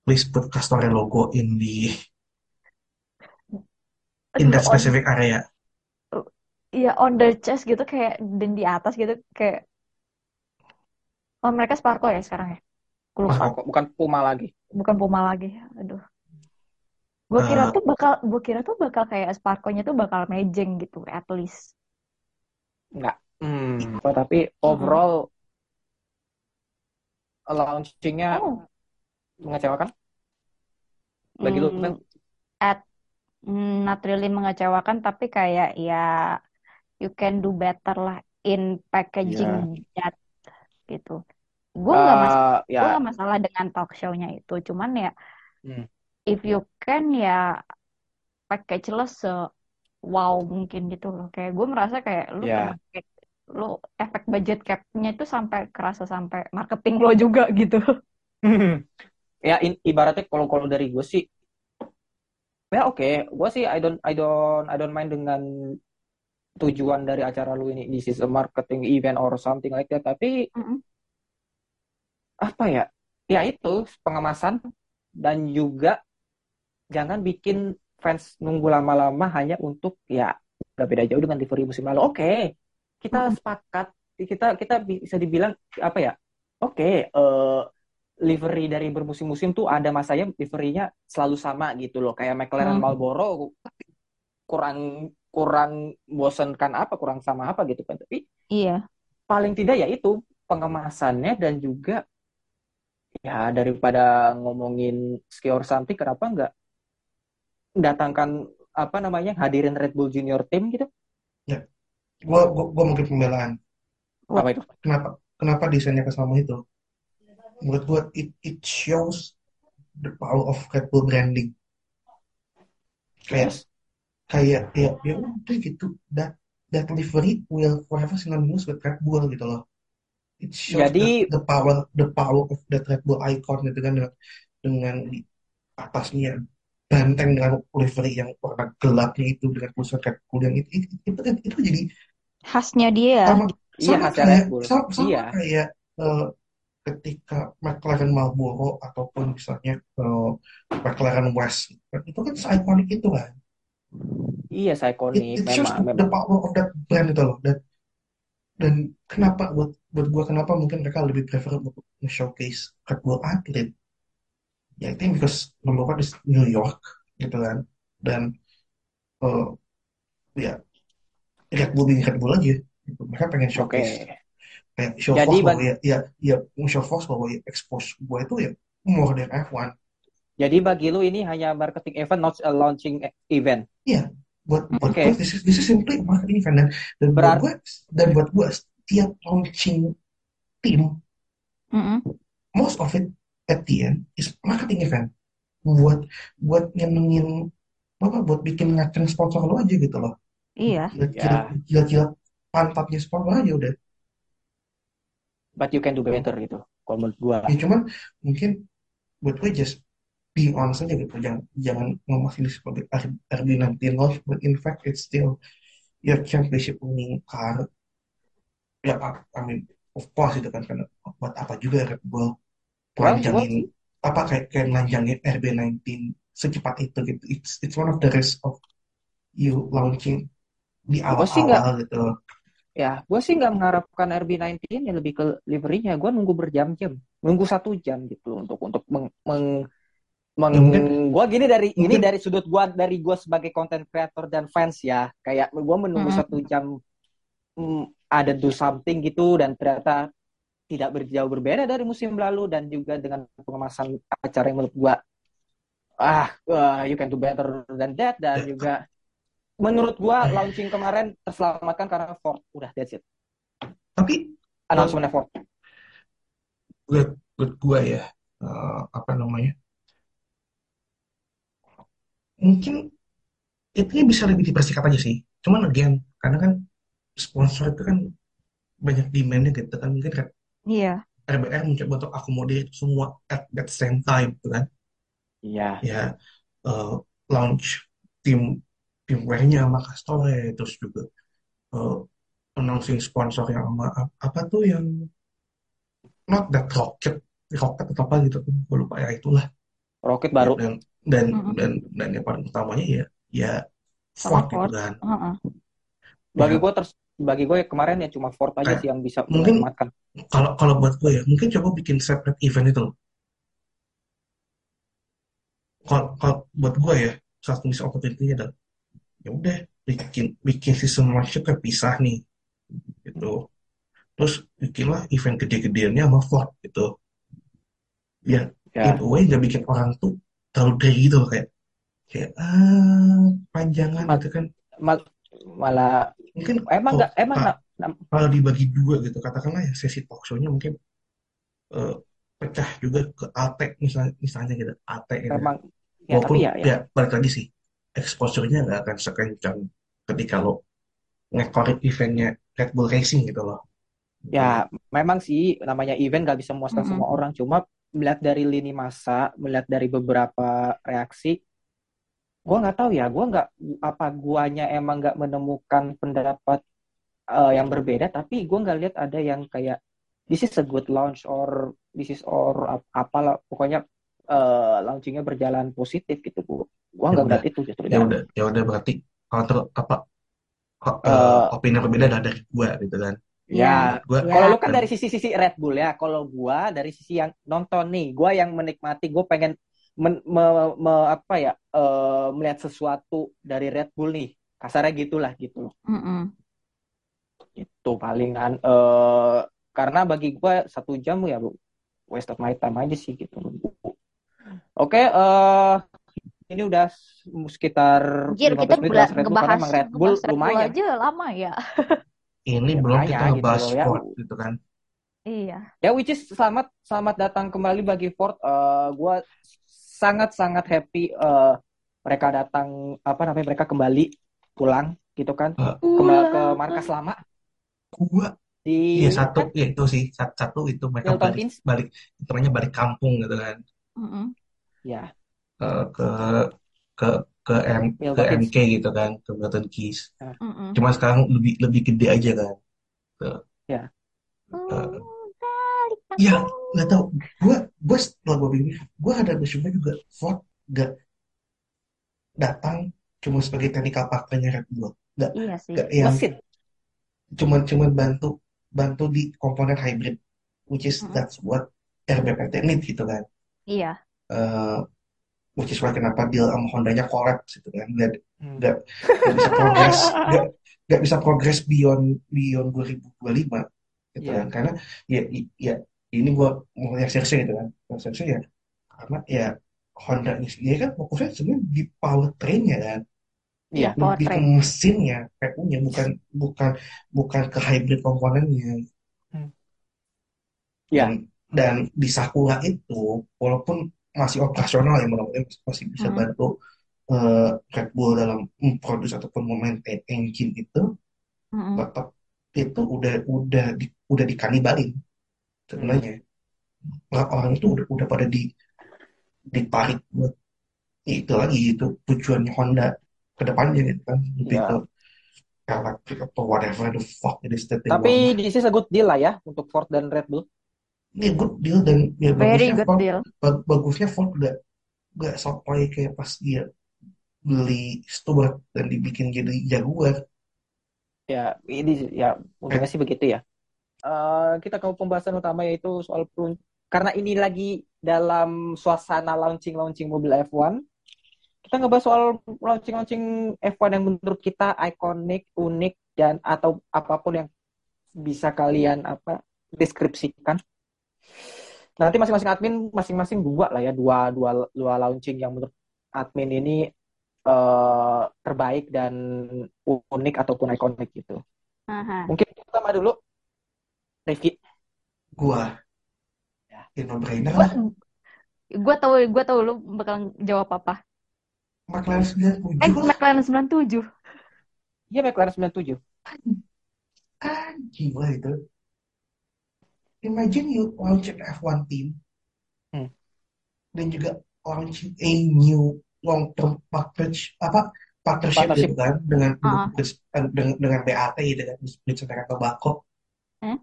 Speaker 2: please put Castore logo in the in that specific area.
Speaker 3: Iya on the chest gitu kayak dan di atas gitu kayak oh mereka Sparko ya sekarang ya. Lupa,
Speaker 1: Kok bukan Puma lagi.
Speaker 3: bukan Puma lagi. Aduh. Gue kira
Speaker 2: Eh.
Speaker 3: tuh bakal gue kira tuh bakal kayak Sparko-nya tuh bakal mejeng gitu at least.
Speaker 1: Enggak. Hmm. Oh, tapi overall launchingnya
Speaker 3: Oh.
Speaker 1: mengecewakan. Bagi lu,
Speaker 3: Hmm,
Speaker 1: Mel?
Speaker 3: at mm, not really mengecewakan tapi kayak ya you can do better lah in packaging that gitu. Gue
Speaker 1: Eh,
Speaker 3: nggak masalah, gue
Speaker 1: ya,
Speaker 3: nggak masalah dengan talk show-nya itu. Cuman ya,
Speaker 1: hmm,
Speaker 3: if you can ya package lo se wow mungkin gitu loh. Kayak gue merasa kayak lu
Speaker 1: ya.
Speaker 3: kena kayak lu efek budget cap-nya itu sampai kerasa sampai marketing lo juga gitu.
Speaker 1: Ya, in- ibaratnya kalau kalau dari gue sih, ya oke, gue sih I don't I don't I don't mind dengan tujuan dari acara lu ini, this is a marketing event or something like that. Tapi
Speaker 3: Mm-mm.
Speaker 1: apa ya? Ya itu pengemasan dan juga jangan bikin fans nunggu lama-lama hanya untuk ya udah beda jauh dengan livery musim lalu. Oke, kita
Speaker 3: Mm-mm.
Speaker 1: sepakat, kita kita bisa dibilang apa ya? Oke, eh, livery dari bermusim-musim tuh ada masanya liverynya selalu sama gitu loh, kayak McLaren
Speaker 3: Hmm.
Speaker 1: Marlboro kurang kurang bosenkan apa, kurang sama apa gitu kan. Tapi
Speaker 3: Iya.
Speaker 1: paling tidak ya itu pengemasannya dan juga ya daripada ngomongin ski or something kenapa nggak datangkan apa namanya hadirin Red Bull Junior Team gitu
Speaker 2: Ya, gua gua, gua mungkin pembelaan.
Speaker 1: apa itu
Speaker 2: Kenapa kenapa desainnya ke sama itu? Menurut gua it it shows the power of Red Bull branding. Kayak
Speaker 1: yes
Speaker 2: kayak ya ya udah gitu. That that livery will forever synonymous with Red Bull gitu loh. It shows
Speaker 1: jadi
Speaker 2: the, the power the power of that Red Bull icon gitu kan dengan dengan di atasnya banteng dengan livery yang warna gelapnya itu dengan tulisan Red Bull yang itu itu, itu, kan itu jadi
Speaker 3: Khasnya dia.
Speaker 2: sama
Speaker 1: iya
Speaker 2: sama
Speaker 1: khasnya
Speaker 2: kayak
Speaker 1: Red Bull.
Speaker 2: sama, sama
Speaker 1: iya.
Speaker 2: kayak eh, ketika McLaren Marlboro ataupun misalnya eh, McLaren West. Itu kan ikonik itu kan
Speaker 1: iya
Speaker 2: it,
Speaker 1: ikonik
Speaker 2: it shows
Speaker 1: memang
Speaker 2: the
Speaker 1: memang.
Speaker 2: power of that brand itu loh. Dan dan kenapa buat buat gua kenapa mungkin mereka lebih prefer untuk showcase Bull atlet? Ya I think because number one is New York gitu kan. Dan eh, ya Red Bull being Red Bull aja. Gitu. mereka pengen showcase. Kayak show
Speaker 1: jadi
Speaker 2: Fox bahwa ya ya ya show Fox bahwa ya expose gua itu ya more than F1
Speaker 1: jadi bagi lu ini hanya marketing event not a launching event.
Speaker 2: Iya. Buat buat
Speaker 1: oke.
Speaker 2: gua this is this is simply marketing event. Dan dan buat gua dan buat gua setiap launching tim
Speaker 3: Mm-mm.
Speaker 2: most of it at the end is marketing event. Buat buat nyenengin apa buat bikin ngaceng sponsor lo aja gitu loh.
Speaker 3: Iya.
Speaker 2: jilat-jilat
Speaker 1: ya.
Speaker 2: jilat-jilat pantatnya sponsor aja udah.
Speaker 1: But you can do better gitu kalau menurut gua.
Speaker 2: Ya cuman mungkin buat gue just being honest aja gitu. Jangan jangan ngomong ini sebagai R- RB19 launch but in fact it's still your championship winning car. Ya I I mean of course itu kan karena buat apa juga Red Bull
Speaker 1: well gua
Speaker 2: panjangin apa kayak kayak nanjangin RB19 secepat itu gitu. It's it's one of the risk of you launching di
Speaker 1: nggak
Speaker 2: awal-awal gitu.
Speaker 1: Ya, gue sih nggak mengharapkan RB19 ya lebih ke liverynya. Gue nunggu berjam-jam, nunggu satu jam gitu untuk untuk meng, meng, meng
Speaker 2: ya mungkin
Speaker 1: gue gini dari ini
Speaker 2: mungkin
Speaker 1: dari sudut gue dari gue sebagai content creator dan fans ya, kayak gue menunggu
Speaker 3: Mm-mm.
Speaker 1: satu jam mm, ada do something gitu dan ternyata tidak berjauh berbeda dari musim lalu dan juga dengan pengemasan acara yang menurut gue ah wah, you can do better than that. Dan juga menurut gue launching kemarin terselamatkan karena Ford. Udah that's it.
Speaker 2: Tapi
Speaker 1: announcement Ford.
Speaker 2: buat buat gue ya eh, apa namanya mungkin itu bisa lebih dipersikat aja sih. Cuman again karena kan sponsor itu kan banyak demandnya gitu kan. Mungkin kan
Speaker 3: Iya.
Speaker 2: RBR mencoba untuk akomodir semua at that same time gitu kan.
Speaker 1: Iya.
Speaker 2: Ya eh, launch tim tim wearnya sama Castore terus juga eh, announcing sponsor yang sama ap- apa tuh yang not that rocket rocket atau apa gitu gue lupa ya itulah.
Speaker 1: Rocket
Speaker 2: ya
Speaker 1: baru
Speaker 2: dan dan
Speaker 3: Mm-mm.
Speaker 2: dan dan yang paling utamanya ya ya
Speaker 3: Sama
Speaker 2: Ford gitu kan.
Speaker 3: Heeh.
Speaker 1: bagi
Speaker 2: ya
Speaker 1: gue terus bagi gue kemarin ya cuma Ford aja
Speaker 2: kayak
Speaker 1: sih yang bisa
Speaker 2: mungkin kalau kalau buat gue ya mungkin coba bikin separate event itu loh. Kalau kalau buat gue ya satu misi opportunity adalah ya udah bikin bikin season launch kayak pisah nih gitu. Terus bikinlah event gede-gedeannya sama Ford gitu. Ya in
Speaker 1: ya.
Speaker 2: a way nggak bikin orang tuh terlalu dari gitu kayak kayak ah panjangan
Speaker 1: Ma-
Speaker 2: gitu kan
Speaker 1: ma- malah
Speaker 2: Mungkin
Speaker 1: emang
Speaker 2: oh,
Speaker 1: nggak emang nggak nam-
Speaker 2: kalau dibagi dua gitu, katakanlah ya sesi talk show-nya mungkin eh, pecah juga ke AT misalnya, misalnya gitu, AT gitu.
Speaker 1: memang ya
Speaker 2: Walaupun
Speaker 1: tapi ya ya
Speaker 2: ya balik lagi sih, exposure-nya nggak akan sekencang ketika lo ngekorek eventnya Red Bull Racing gitu loh.
Speaker 1: ya memang sih namanya event nggak bisa memuaskan
Speaker 3: Mm-mm.
Speaker 1: semua orang cuma melihat dari lini masa melihat dari beberapa reaksi gua nggak tahu ya gua nggak apa guanya emang nggak menemukan pendapat eh, yang berbeda tapi gua nggak lihat ada yang kayak this is a good launch or this is or ap- apalah pokoknya eh, launchingnya berjalan positif gitu gua gua
Speaker 2: Ya
Speaker 1: nggak ngeliat itu justru
Speaker 2: ya
Speaker 1: dan
Speaker 2: udah, ya udah berarti kalau ter, apa eh, opini berbeda dari gua gitu kan.
Speaker 1: Ya
Speaker 2: gua
Speaker 3: ya.
Speaker 1: Kalau lu kan dari sisi-sisi Red Bull ya, kalau gua dari sisi yang nonton nih, gua yang menikmati, gua pengen men- me- me- apa ya, eh, melihat sesuatu dari Red Bull nih, kasarnya gitulah gitu loh.
Speaker 3: Mm-mm.
Speaker 1: Itu palingan eh karena bagi gua satu jam ya bu, waste of my time aja sih gitu. Oke, eh ini udah sekitar 15
Speaker 3: kita
Speaker 1: menit bahas Red Bull karena Red Bull
Speaker 3: ngebahas Red Bull
Speaker 1: lumayan.
Speaker 3: aja lama ya.
Speaker 2: ini
Speaker 1: Ya
Speaker 2: belum kita
Speaker 1: makanya gitu
Speaker 2: ngebahas
Speaker 1: loh ya.
Speaker 2: Ford gitu kan.
Speaker 3: Iya.
Speaker 1: Ya, which is selamat selamat datang kembali bagi Ford. Eh gue sangat-sangat happy eh, mereka datang apa namanya mereka kembali pulang gitu kan
Speaker 2: Eh,
Speaker 1: kembali ke markas lama
Speaker 2: gua
Speaker 1: di
Speaker 2: Iya
Speaker 1: ini
Speaker 2: satu
Speaker 1: kan
Speaker 2: ya itu sih sat- satu itu mereka
Speaker 1: Milton
Speaker 2: balik
Speaker 1: Keynes.
Speaker 2: balik itu namanya balik kampung gitu kan
Speaker 3: Mm-mm.
Speaker 1: Ya,
Speaker 2: Eh, ke ke ke M ke. MK gitu kan ke Milton Keys
Speaker 1: Nah,
Speaker 3: Mm-mm.
Speaker 2: cuma sekarang lebih lebih gede aja kan Tuh.
Speaker 1: ya.
Speaker 3: Balik
Speaker 2: ya nggak tahu gue gue setelah gue begini gue ada bersyukur juga Ford gak datang cuma sebagai technical partnernya Red Bull gak
Speaker 3: Iya sih.
Speaker 2: gak yang
Speaker 1: Mesin.
Speaker 2: cuma cuma bantu bantu di komponen hybrid which is
Speaker 3: Mm-mm.
Speaker 2: that's what RBPT need gitu kan
Speaker 3: Iya.
Speaker 2: Eh, which is why kenapa deal sama Hondanya collapse gitu kan nggak
Speaker 1: Hmm.
Speaker 2: nggak nggak bisa progress nggak nggak bisa progress beyond beyond 2025 gitu
Speaker 1: Iya.
Speaker 2: kan karena ya i- ya ini gua mau lihat seriusnya gitu kan Mau seriusnya ya karena ya Honda ini sendiri kan fokusnya sebenarnya di powertrain-nya kan
Speaker 1: Iya.
Speaker 3: Iya,
Speaker 2: lebih ke mesinnya PU-nya bukan bukan bukan ke hybrid komponennya
Speaker 1: Hmm. Ya.
Speaker 2: dan dan di Sakura itu walaupun masih operasional ya mudah-mudahan masih bisa
Speaker 3: Mm.
Speaker 2: bantu eh, Red Bull dalam memproduksi ataupun memaintain engine itu tetap itu udah udah di, udah dikanibalin
Speaker 1: Hmm.
Speaker 2: sebenarnya orang itu udah udah pada di ditarik buat ya itu lagi itu tujuannya Honda ke depannya gitu kan lebih
Speaker 1: Ya.
Speaker 2: ke elektrik atau whatever the fuck it is that they
Speaker 1: Tapi
Speaker 2: want
Speaker 1: this is a good deal lah ya untuk Ford dan Red Bull.
Speaker 2: Ini good deal dan ya
Speaker 3: Very
Speaker 2: bagusnya
Speaker 3: good
Speaker 2: Ford
Speaker 3: deal.
Speaker 2: ba- bagusnya Ford gak gak sotoy kayak pas dia beli Stuart dan dibikin jadi Jaguar
Speaker 1: Ya, ini ya untungnya sih begitu ya. Eh, kita ke pembahasan utama yaitu soal pelun karena ini lagi dalam suasana launching-launching mobil F1. Kita ngebahas soal launching-launching F1 yang menurut kita ikonik, unik dan atau apa pun yang bisa kalian apa deskripsikan. Nanti masing-masing admin masing-masing dua lah ya, dua dua dua launching yang menurut admin ini eh, terbaik dan unik ataupun ikonik gitu.
Speaker 3: Aha.
Speaker 1: Mungkin pertama dulu Rifki.
Speaker 2: gua
Speaker 1: Ya.
Speaker 2: ya no brainer
Speaker 3: Gua
Speaker 2: lah
Speaker 3: gua tahu gua tahu lu bakal jawab apa.
Speaker 2: McLaren
Speaker 3: Eh,
Speaker 2: 97 lah
Speaker 3: McLaren 97.
Speaker 1: Iya McLaren 97.
Speaker 2: ah gila itu imagine you launch an F1 team
Speaker 1: Hmm.
Speaker 2: dan juga launching a new long term partnership apa partnership
Speaker 1: Partnership.
Speaker 2: gitu kan dengan
Speaker 3: Ah.
Speaker 2: dengan, dengan BAT dengan British American Tobacco
Speaker 3: Hmm?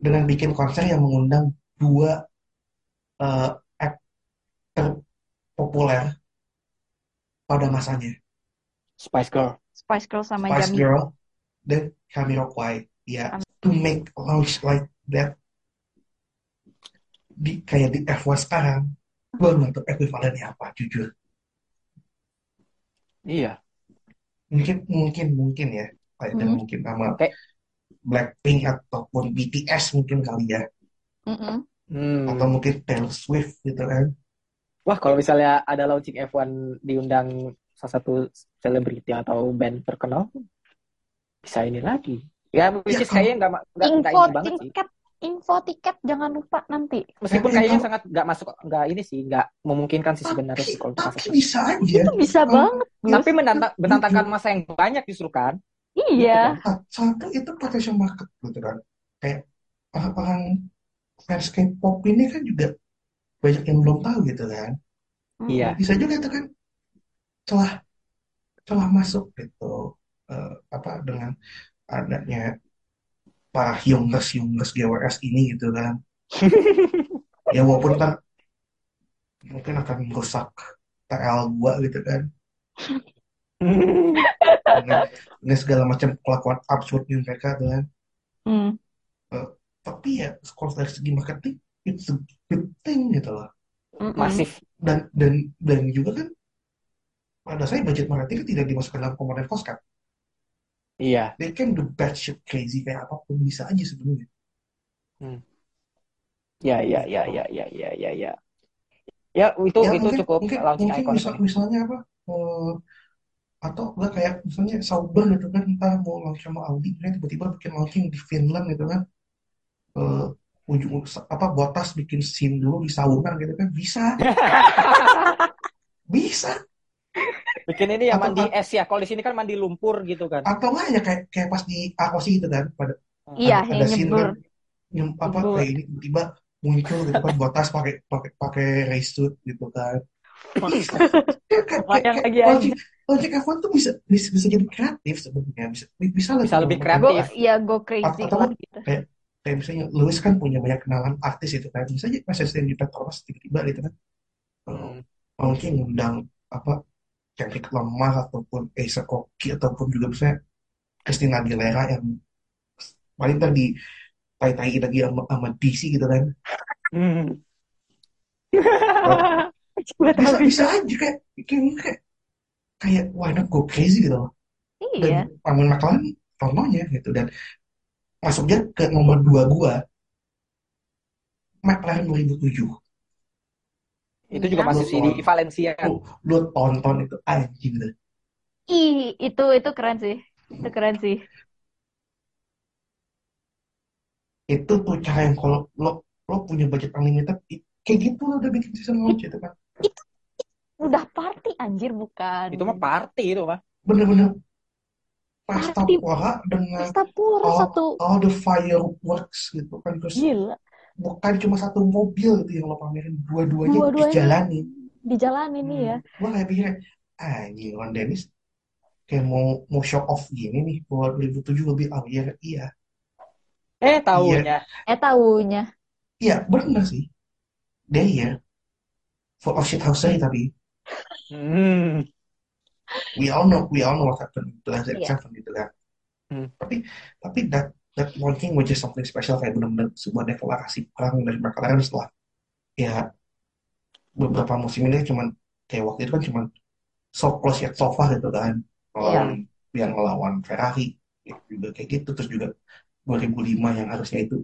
Speaker 2: dengan bikin konser yang mengundang dua eh, aktor populer pada masanya
Speaker 1: Spice Girl.
Speaker 3: Spice Girl sama
Speaker 2: Spice
Speaker 3: Jamie.
Speaker 2: Girl dan Jamiroquai ya to make launch like that di kayak di F1 sekarang gue nggak tahu ekuivalennya apa jujur
Speaker 1: Iya.
Speaker 2: mungkin mungkin mungkin ya kayak dan
Speaker 3: Mhm.
Speaker 2: mungkin sama
Speaker 1: Oke.
Speaker 2: Blackpink ataupun BTS mungkin kali ya
Speaker 3: Mm-mm.
Speaker 1: Hmm.
Speaker 2: atau mungkin Taylor Swift gitu kan
Speaker 1: Wah kalau misalnya ada launching F1 diundang salah satu selebriti atau band terkenal bisa ini lagi. Ya, which
Speaker 2: Ya,
Speaker 1: is kayaknya nggak nggak
Speaker 3: Info
Speaker 1: banget sih.
Speaker 3: tiket, info tiket jangan lupa nanti.
Speaker 1: Meskipun
Speaker 2: Ya,
Speaker 1: kayaknya
Speaker 2: kalau-
Speaker 1: sangat nggak masuk nggak ini sih nggak memungkinkan sih sebenarnya sih kalau
Speaker 2: tapi bisa aja.
Speaker 3: Itu bisa
Speaker 2: Oh,
Speaker 3: banget, Gus.
Speaker 1: Tapi menantang, menantangkan masa yang banyak justru kan.
Speaker 3: Iya.
Speaker 2: Nah, satu itu potential market gitu kan. Kayak orang-orang fans K-pop ini kan juga banyak yang belum tahu gitu kan.
Speaker 1: Iya.
Speaker 2: Bisa juga itu kan celah celah masuk gitu. Eh, apa dengan adanya para youngers youngers GWS ini gitu kan. Ya walaupun kan mungkin akan merusak TL gua gitu kan. Dengan, dengan segala macam kelakuan absurdnya mereka tuh kan.
Speaker 3: Hmm.
Speaker 2: tapi ya kalau dari segi marketing it's a good thing gitu loh.
Speaker 1: Masif.
Speaker 2: dan dan dan juga kan pada saya budget marketing tidak dimasukkan dalam komponen cost kan
Speaker 1: Iya.
Speaker 2: they can do bad shit crazy kayak apa pun bisa aja sebenarnya
Speaker 1: Ya, ya, ya, ya, ya, ya, ya, ya. Ya, itu
Speaker 2: ya
Speaker 1: itu
Speaker 2: mungkin
Speaker 1: cukup
Speaker 2: mungkin
Speaker 1: launching
Speaker 2: mungkin
Speaker 1: icon.
Speaker 2: misal, misalnya apa eh, atau enggak kayak misalnya Sauber gitu kan ntar mau launch sama Audi kan tiba-tiba bikin launching di Finland gitu kan eh ujung apa Bottas bikin scene dulu di sauna gitu kan bisa bisa
Speaker 1: Bikin ini ya
Speaker 2: Atau-
Speaker 1: mandi es ya. Kalau di sini kan mandi lumpur gitu kan.
Speaker 2: atau enggak ya kayak kayak pas di Akosi gitu kan pada
Speaker 3: Iya,
Speaker 2: ada,
Speaker 3: yang
Speaker 2: ada scene
Speaker 3: nyebur.
Speaker 2: kan nyem, apa
Speaker 3: Nyebur.
Speaker 2: kayak ini tiba-tiba muncul gitu kan Bottas pakai pakai pakai race suit gitu kan kayak kayak
Speaker 3: Bayang
Speaker 2: kayak
Speaker 3: lagi
Speaker 2: launching F1 tuh bisa bisa bisa jadi kreatif sebenarnya bisa bisa
Speaker 1: Bisa lebih kreatif.
Speaker 2: gua.
Speaker 3: ya go crazy
Speaker 2: Atau-
Speaker 3: lah gitu.
Speaker 2: kayak misalnya Lewis kan punya banyak kenalan artis itu kan bisa aja Mercedes di Petronas tiba-tiba gitu kan
Speaker 1: Hmm.
Speaker 2: mungkin ngundang apa Kendrick Lamar ataupun Asa Koki ataupun juga misalnya Christina Aguilera yang paling ntar di tai-tai lagi sama, sama DC gitu kan
Speaker 1: Hmm.
Speaker 3: Tahu
Speaker 2: bisa
Speaker 3: bisa.
Speaker 2: aja kayak kayak kayak kayak why not go crazy gitu loh
Speaker 3: Iya.
Speaker 2: dan Armin McLaren contohnya gitu dan masuknya ke nomor dua gua McLaren 2007
Speaker 1: Itu juga
Speaker 3: Iya.
Speaker 1: masih sih di Valencia kan.
Speaker 2: lu, lu tonton itu anjing.
Speaker 3: Ih, itu itu keren sih. Itu keren sih.
Speaker 2: itu tuh cara yang kalau lo lo punya budget unlimited kayak gitu lo udah bikin season launch itu kan
Speaker 3: Udah party anjir bukan.
Speaker 1: Itu mah party itu mah.
Speaker 2: bener-bener pora dengan
Speaker 3: Pesta pura
Speaker 2: all,
Speaker 3: satu.
Speaker 2: all the fireworks gitu kan terus
Speaker 3: Gila.
Speaker 2: Bukan cuma satu mobil itu yang lo pamerin dua-duanya
Speaker 3: Dua-duanya.
Speaker 2: dijalanin
Speaker 3: Dijalanin nih ya.
Speaker 2: gue kayak pikirnya anjing Ron Dennis kayak mau mau show off gini nih buat 2007 lebih oh iya iya
Speaker 1: Eh, tahunya.
Speaker 3: Eh tahunya.
Speaker 2: iya bener sih dia iya full of shit house tapi
Speaker 1: Hmm.
Speaker 2: we all know we all know what happened to Lance
Speaker 3: Iya.
Speaker 2: Seven gitu kan
Speaker 1: Hmm.
Speaker 2: tapi tapi that that launching was just something special kayak benar-benar sebuah deklarasi perang dari McLaren setelah ya beberapa musim ini cuman kayak waktu itu kan cuman so close yet so far gitu kan. Melawan yang melawan Ferrari ya, juga kayak gitu. Terus juga 2005 yang harusnya itu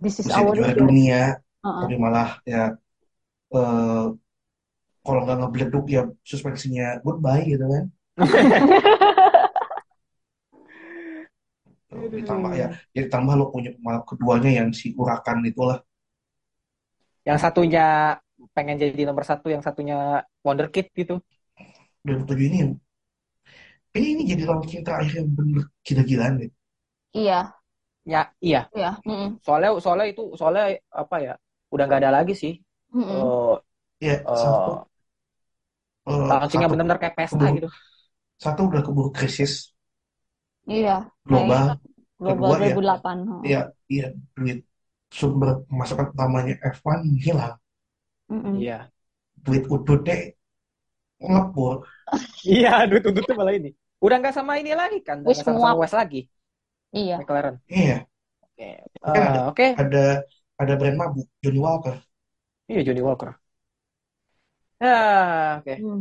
Speaker 3: This is
Speaker 2: bisa juara dunia.
Speaker 3: Heeh.
Speaker 2: tapi malah ya eh kalau nggak ngebleduk ya suspensinya goodbye gitu kan ditambah ya ya ditambah lo punya pembalap keduanya yang si Urakan itulah
Speaker 1: Yang satunya pengen jadi nomor satu, yang satunya wonderkid gitu.
Speaker 2: 2007 ini yang ini ini jadi launching terakhir yang bener gila-gilaan deh
Speaker 3: Iya.
Speaker 1: Ya, iya.
Speaker 3: Iya. Mm-mm.
Speaker 1: Soalnya soalnya itu soalnya apa ya? Udah nggak ada lagi sih.
Speaker 3: Mm-mm.
Speaker 1: Eh,
Speaker 2: ya
Speaker 1: eh,
Speaker 2: satu eh,
Speaker 1: launchingnya
Speaker 2: satu
Speaker 1: benar-benar kayak pesta
Speaker 2: keburu,
Speaker 1: gitu.
Speaker 2: satu udah keburu krisis
Speaker 3: Iya.
Speaker 2: global
Speaker 3: Global
Speaker 2: Kedua, ya.
Speaker 3: 2008. heeh.
Speaker 2: ya iya duit sumber pemasukan utamanya F1 hilang.
Speaker 1: Iya.
Speaker 2: duit udutnya ngebul
Speaker 1: Iya, duit tuh malah ini. Udah nggak sama ini lagi kan? Udah sama, sama. West lagi,
Speaker 3: Iya.
Speaker 1: McLaren.
Speaker 2: iya
Speaker 1: Oke.
Speaker 2: Kan
Speaker 1: Eh,
Speaker 2: ada-
Speaker 1: Oke.
Speaker 2: ada ada brand mabuk Johnny Walker
Speaker 1: Iya, Johnny Walker. Ah, oke.
Speaker 3: Hmm.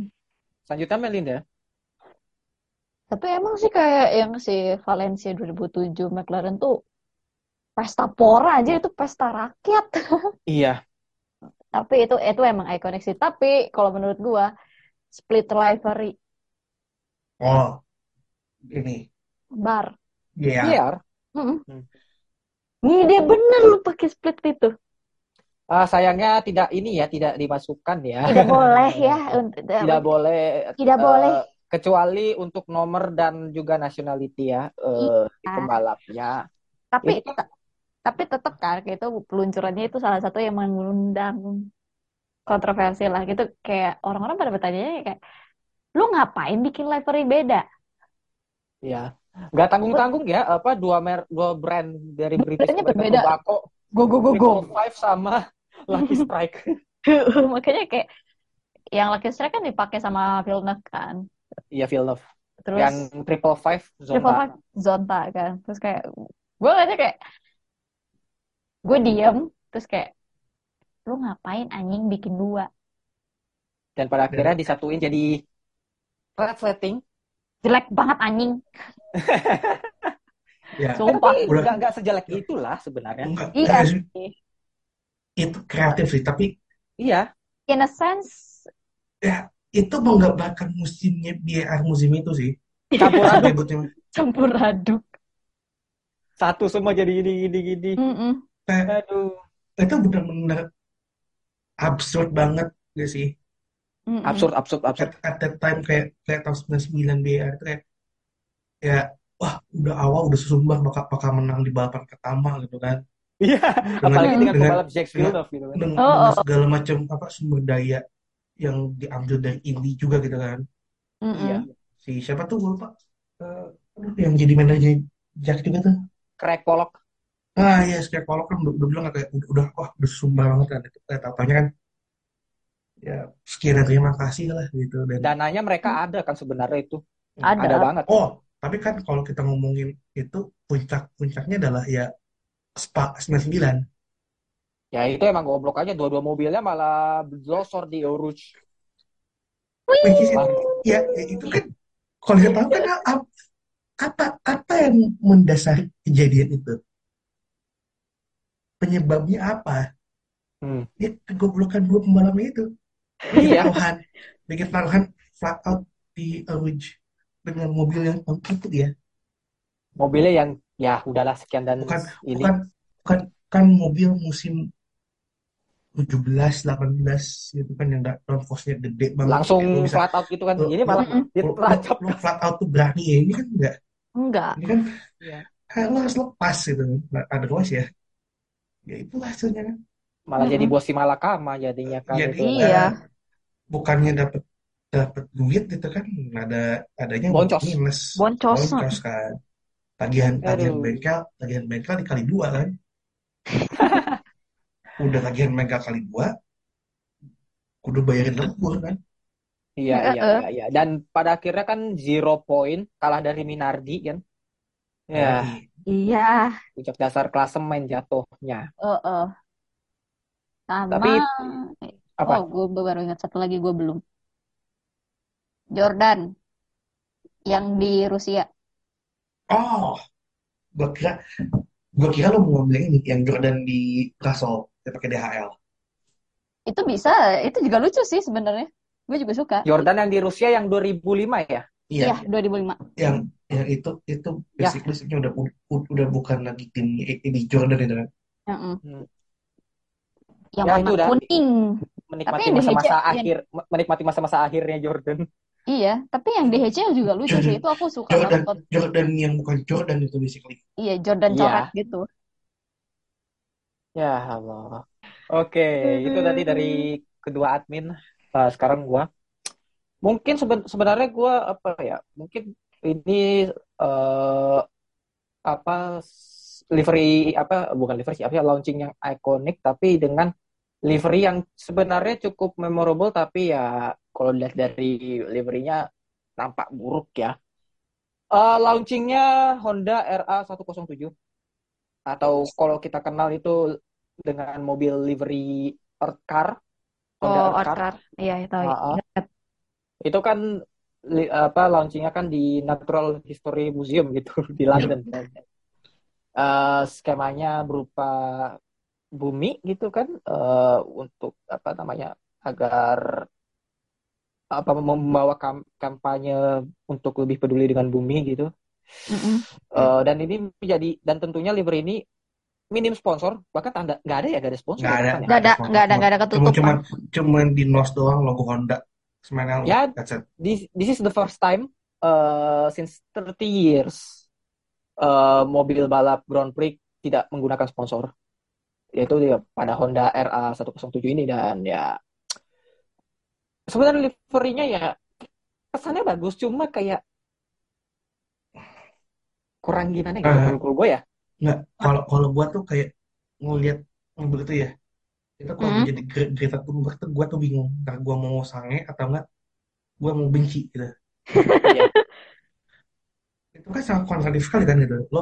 Speaker 1: Selanjutnya Melinda.
Speaker 3: Tapi emang sih kayak yang si Valencia 2007 McLaren tuh pesta pora aja itu pesta rakyat.
Speaker 1: Iya.
Speaker 3: Tapi itu itu emang ikonik sih. Tapi kalau menurut gua split rivalry
Speaker 2: Oh, ini.
Speaker 3: bar.
Speaker 2: Iya.
Speaker 1: Biar
Speaker 3: Mm-mm.
Speaker 1: Hmm.
Speaker 3: Ngide bener lu pakai split itu.
Speaker 1: ah, sayangnya tidak ini ya, tidak dimasukkan ya.
Speaker 3: Tidak boleh ya untuk
Speaker 1: Tidak boleh.
Speaker 3: Tidak
Speaker 1: eh,
Speaker 3: boleh.
Speaker 1: Kecuali untuk nomor dan juga nationality ya eh,
Speaker 3: Iya.
Speaker 1: pembalapnya.
Speaker 3: Tapi
Speaker 1: Itu-
Speaker 3: ta- tapi tetap kan itu peluncurannya itu salah satu yang mengundang kontroversi lah gitu kayak orang-orang pada bertanya kayak lu ngapain bikin livery beda?
Speaker 1: Ya, nggak tanggung-tanggung ya. Apa dua mer dua brand dari British
Speaker 3: berbeda.
Speaker 1: Tobacco,
Speaker 3: Go go go go.
Speaker 1: Five sama Lucky Strike.
Speaker 3: Makanya kayak yang Lucky Strike kan dipakai sama Villeneuve kan.
Speaker 1: Iya, Villeneuve.
Speaker 3: Terus
Speaker 1: Yang Triple Five
Speaker 3: Triple
Speaker 1: Zonta.
Speaker 3: Five Zonta kan. Terus kayak gue aja kayak gue diem terus kayak lu ngapain anjing bikin dua
Speaker 1: Dan pada akhirnya disatuin jadi resleting.
Speaker 3: jelek banget anjing
Speaker 2: Ya.
Speaker 3: sumpah
Speaker 1: Tapi
Speaker 2: Udah.
Speaker 1: nggak nggak sejelek itulah sebenarnya.
Speaker 2: Enggak,
Speaker 3: iya sih.
Speaker 2: itu kreatif sih, tapi
Speaker 1: Iya,
Speaker 3: in a sense
Speaker 2: ya itu menggambarkan musimnya BR musim itu sih.
Speaker 1: campur aduk.
Speaker 2: Ributnya.
Speaker 3: campur aduk
Speaker 1: Satu semua jadi gini gini gini.
Speaker 3: Mm-mm.
Speaker 2: Kayak,
Speaker 1: Aduh.
Speaker 2: itu benar-benar absurd banget gak sih?
Speaker 1: Absurd, absurd, absurd.
Speaker 2: At, at that time kayak kayak tahun 99 BR itu kayak ya wah udah awal udah susumbang bakal bakal menang di balapan pertama gitu kan.
Speaker 1: Iya, apalagi dengan
Speaker 2: dengan-
Speaker 1: pembalap Jack Villeneuve gitu kan.
Speaker 2: dengan,
Speaker 3: Oh,
Speaker 2: dengan
Speaker 3: oh, oh.
Speaker 2: segala macam apa sumber daya yang diambil dari Indy juga gitu kan.
Speaker 3: Mm-mm.
Speaker 1: Iya.
Speaker 2: Si siapa tuh gue lupa. Eh, aduh, yang jadi manajer Jack juga tuh.
Speaker 1: Craig Pollock.
Speaker 2: Ah iya, Sky Pollock kan udah, bilang kayak udah, udah wah udah sumbang banget kan itu. Eh, tahu-taunya kan ya sekian dan terima kasih lah gitu dan
Speaker 1: Dananya mereka ada kan sebenarnya itu.
Speaker 3: Ada.
Speaker 1: Ada banget.
Speaker 2: oh tapi kan kalau kita ngomongin itu puncak puncaknya adalah ya Spa 99
Speaker 1: Ya itu emang goblok aja. Dua-dua mobilnya malah losor di Rouge.
Speaker 2: which is ya, ya itu kan kalau kita tahu kan ap- apa apa yang mendasari kejadian itu penyebabnya apa
Speaker 1: Hmm.
Speaker 2: ya kegoblokan dua pembalapnya itu
Speaker 1: Iya.
Speaker 2: taruhan bikin taruhan flat out di Eau Rouge dengan mobil yang itu ya
Speaker 1: Mobilnya yang ya udahlah sekian dan
Speaker 2: bukan
Speaker 1: ini.
Speaker 2: bukan bukan kan mobil musim 17 18 gitu kan yang downforce-nya gede banget
Speaker 1: Langsung
Speaker 2: lu bisa
Speaker 1: flat out gitu kan. Ini malah
Speaker 2: flat out tuh berani ya ini kan enggak
Speaker 3: enggak
Speaker 2: ini kan
Speaker 1: Iya.
Speaker 2: eh, lo harus lepas gitu Nah, otherwise ya ya itulah hasilnya kan
Speaker 1: Malah jadi
Speaker 3: Mm-mm.
Speaker 1: bos si Malakama jadinya kan
Speaker 2: jadi
Speaker 1: itu.
Speaker 3: Iya.
Speaker 2: eh, bukannya dapat dapat duit gitu kan ada adanya
Speaker 1: Boncos.
Speaker 2: minus
Speaker 3: Boncos.
Speaker 2: boncos kan tagihan tagihan
Speaker 1: Aduh.
Speaker 2: bengkel tagihan bengkel dikali dua kan udah tagihan bengkel kali dua kudu bayarin lembur kan
Speaker 1: Iya, iya, iya, iya. Dan pada akhirnya kan zero point kalah dari Minardi kan. Ya,
Speaker 3: iya
Speaker 1: puncak dasar klasemen jatuhnya.
Speaker 3: Heeh. sama
Speaker 1: Tapi apa?
Speaker 3: oh gue baru ingat satu lagi gue belum Jordan yang di Rusia
Speaker 2: oh gua kira gua kira lo mau ngomong ini yang Jordan di Russell dia pakai DHL
Speaker 3: itu bisa itu juga lucu sih sebenarnya gue juga suka
Speaker 1: Jordan yang di Rusia yang 2005 ya?
Speaker 2: iya
Speaker 3: iya 2005
Speaker 2: yang yang itu itu
Speaker 1: Ya.
Speaker 2: basically sebenarnya udah udah bukan lagi tim ini Jordan itu kan
Speaker 3: Heeh.
Speaker 1: Hmm.
Speaker 3: yang
Speaker 1: Ya,
Speaker 3: warna
Speaker 1: itu udah.
Speaker 3: kuning
Speaker 1: Menikmati
Speaker 3: yang di
Speaker 1: masa-masa akhir, menikmati masa-masa akhirnya Jordan.
Speaker 3: iya tapi yang DHC juga lucu
Speaker 2: Jordan-
Speaker 3: sih itu aku suka
Speaker 2: Jordan
Speaker 3: banget
Speaker 2: Jordan yang bukan Jordan itu basically
Speaker 3: iya Jordan
Speaker 1: Iya.
Speaker 3: coret gitu
Speaker 1: Ya Allah. Oke, itu tadi dari kedua admin. Nah, sekarang gua. Mungkin seben- sebenarnya gua apa ya? Mungkin ini eh apa livery apa bukan livery sih, apa ya launching yang ikonik tapi dengan livery yang sebenarnya cukup memorable tapi ya kalau dilihat dari liverynya nampak buruk ya. Eh launchingnya Honda RA 107 atau kalau kita kenal itu dengan mobil livery Earth Car, Honda
Speaker 3: oh
Speaker 1: Earth Car.
Speaker 3: Iya
Speaker 1: Ah, ah.
Speaker 3: Ingat.
Speaker 1: Itu kan li- apa launchingnya kan di Natural History Museum gitu di London. Eh, skemanya berupa bumi gitu kan eh, untuk apa namanya agar apa membawa kam- kampanye untuk lebih peduli dengan bumi gitu.
Speaker 3: Mm-mm.
Speaker 1: Eh, dan ini menjadi dan tentunya liver ini minim sponsor bahkan tanda nggak ada ya nggak ada sponsor
Speaker 2: Nggak ada.
Speaker 1: ya.
Speaker 3: Nggak ada,
Speaker 2: Cuma-
Speaker 3: nggak ada, nggak ada
Speaker 2: Cuma
Speaker 3: ketutupan.
Speaker 2: cuman cuman di nose doang logo Honda. Semenel.
Speaker 1: Ya.
Speaker 2: It.
Speaker 1: this this is the first time uh, since 30 years uh, mobil balap Grand Prix tidak menggunakan sponsor yaitu dia pada Honda RA 107 ini dan ya sebenarnya liverynya ya kesannya bagus cuma kayak kurang gimana gitu
Speaker 2: Ah.
Speaker 1: kalau gue ya
Speaker 2: Nggak, kalau kalau gua tuh kayak ngeliat mobil itu ya. Itu kalau
Speaker 3: Hmm.
Speaker 2: jadi Gre- Greta Thunberg tuh gua tuh bingung. Ntar gua mau sange atau enggak gua mau benci gitu.
Speaker 1: Iya.
Speaker 2: Itu kan sangat kontradiktif sekali kan gitu. Lo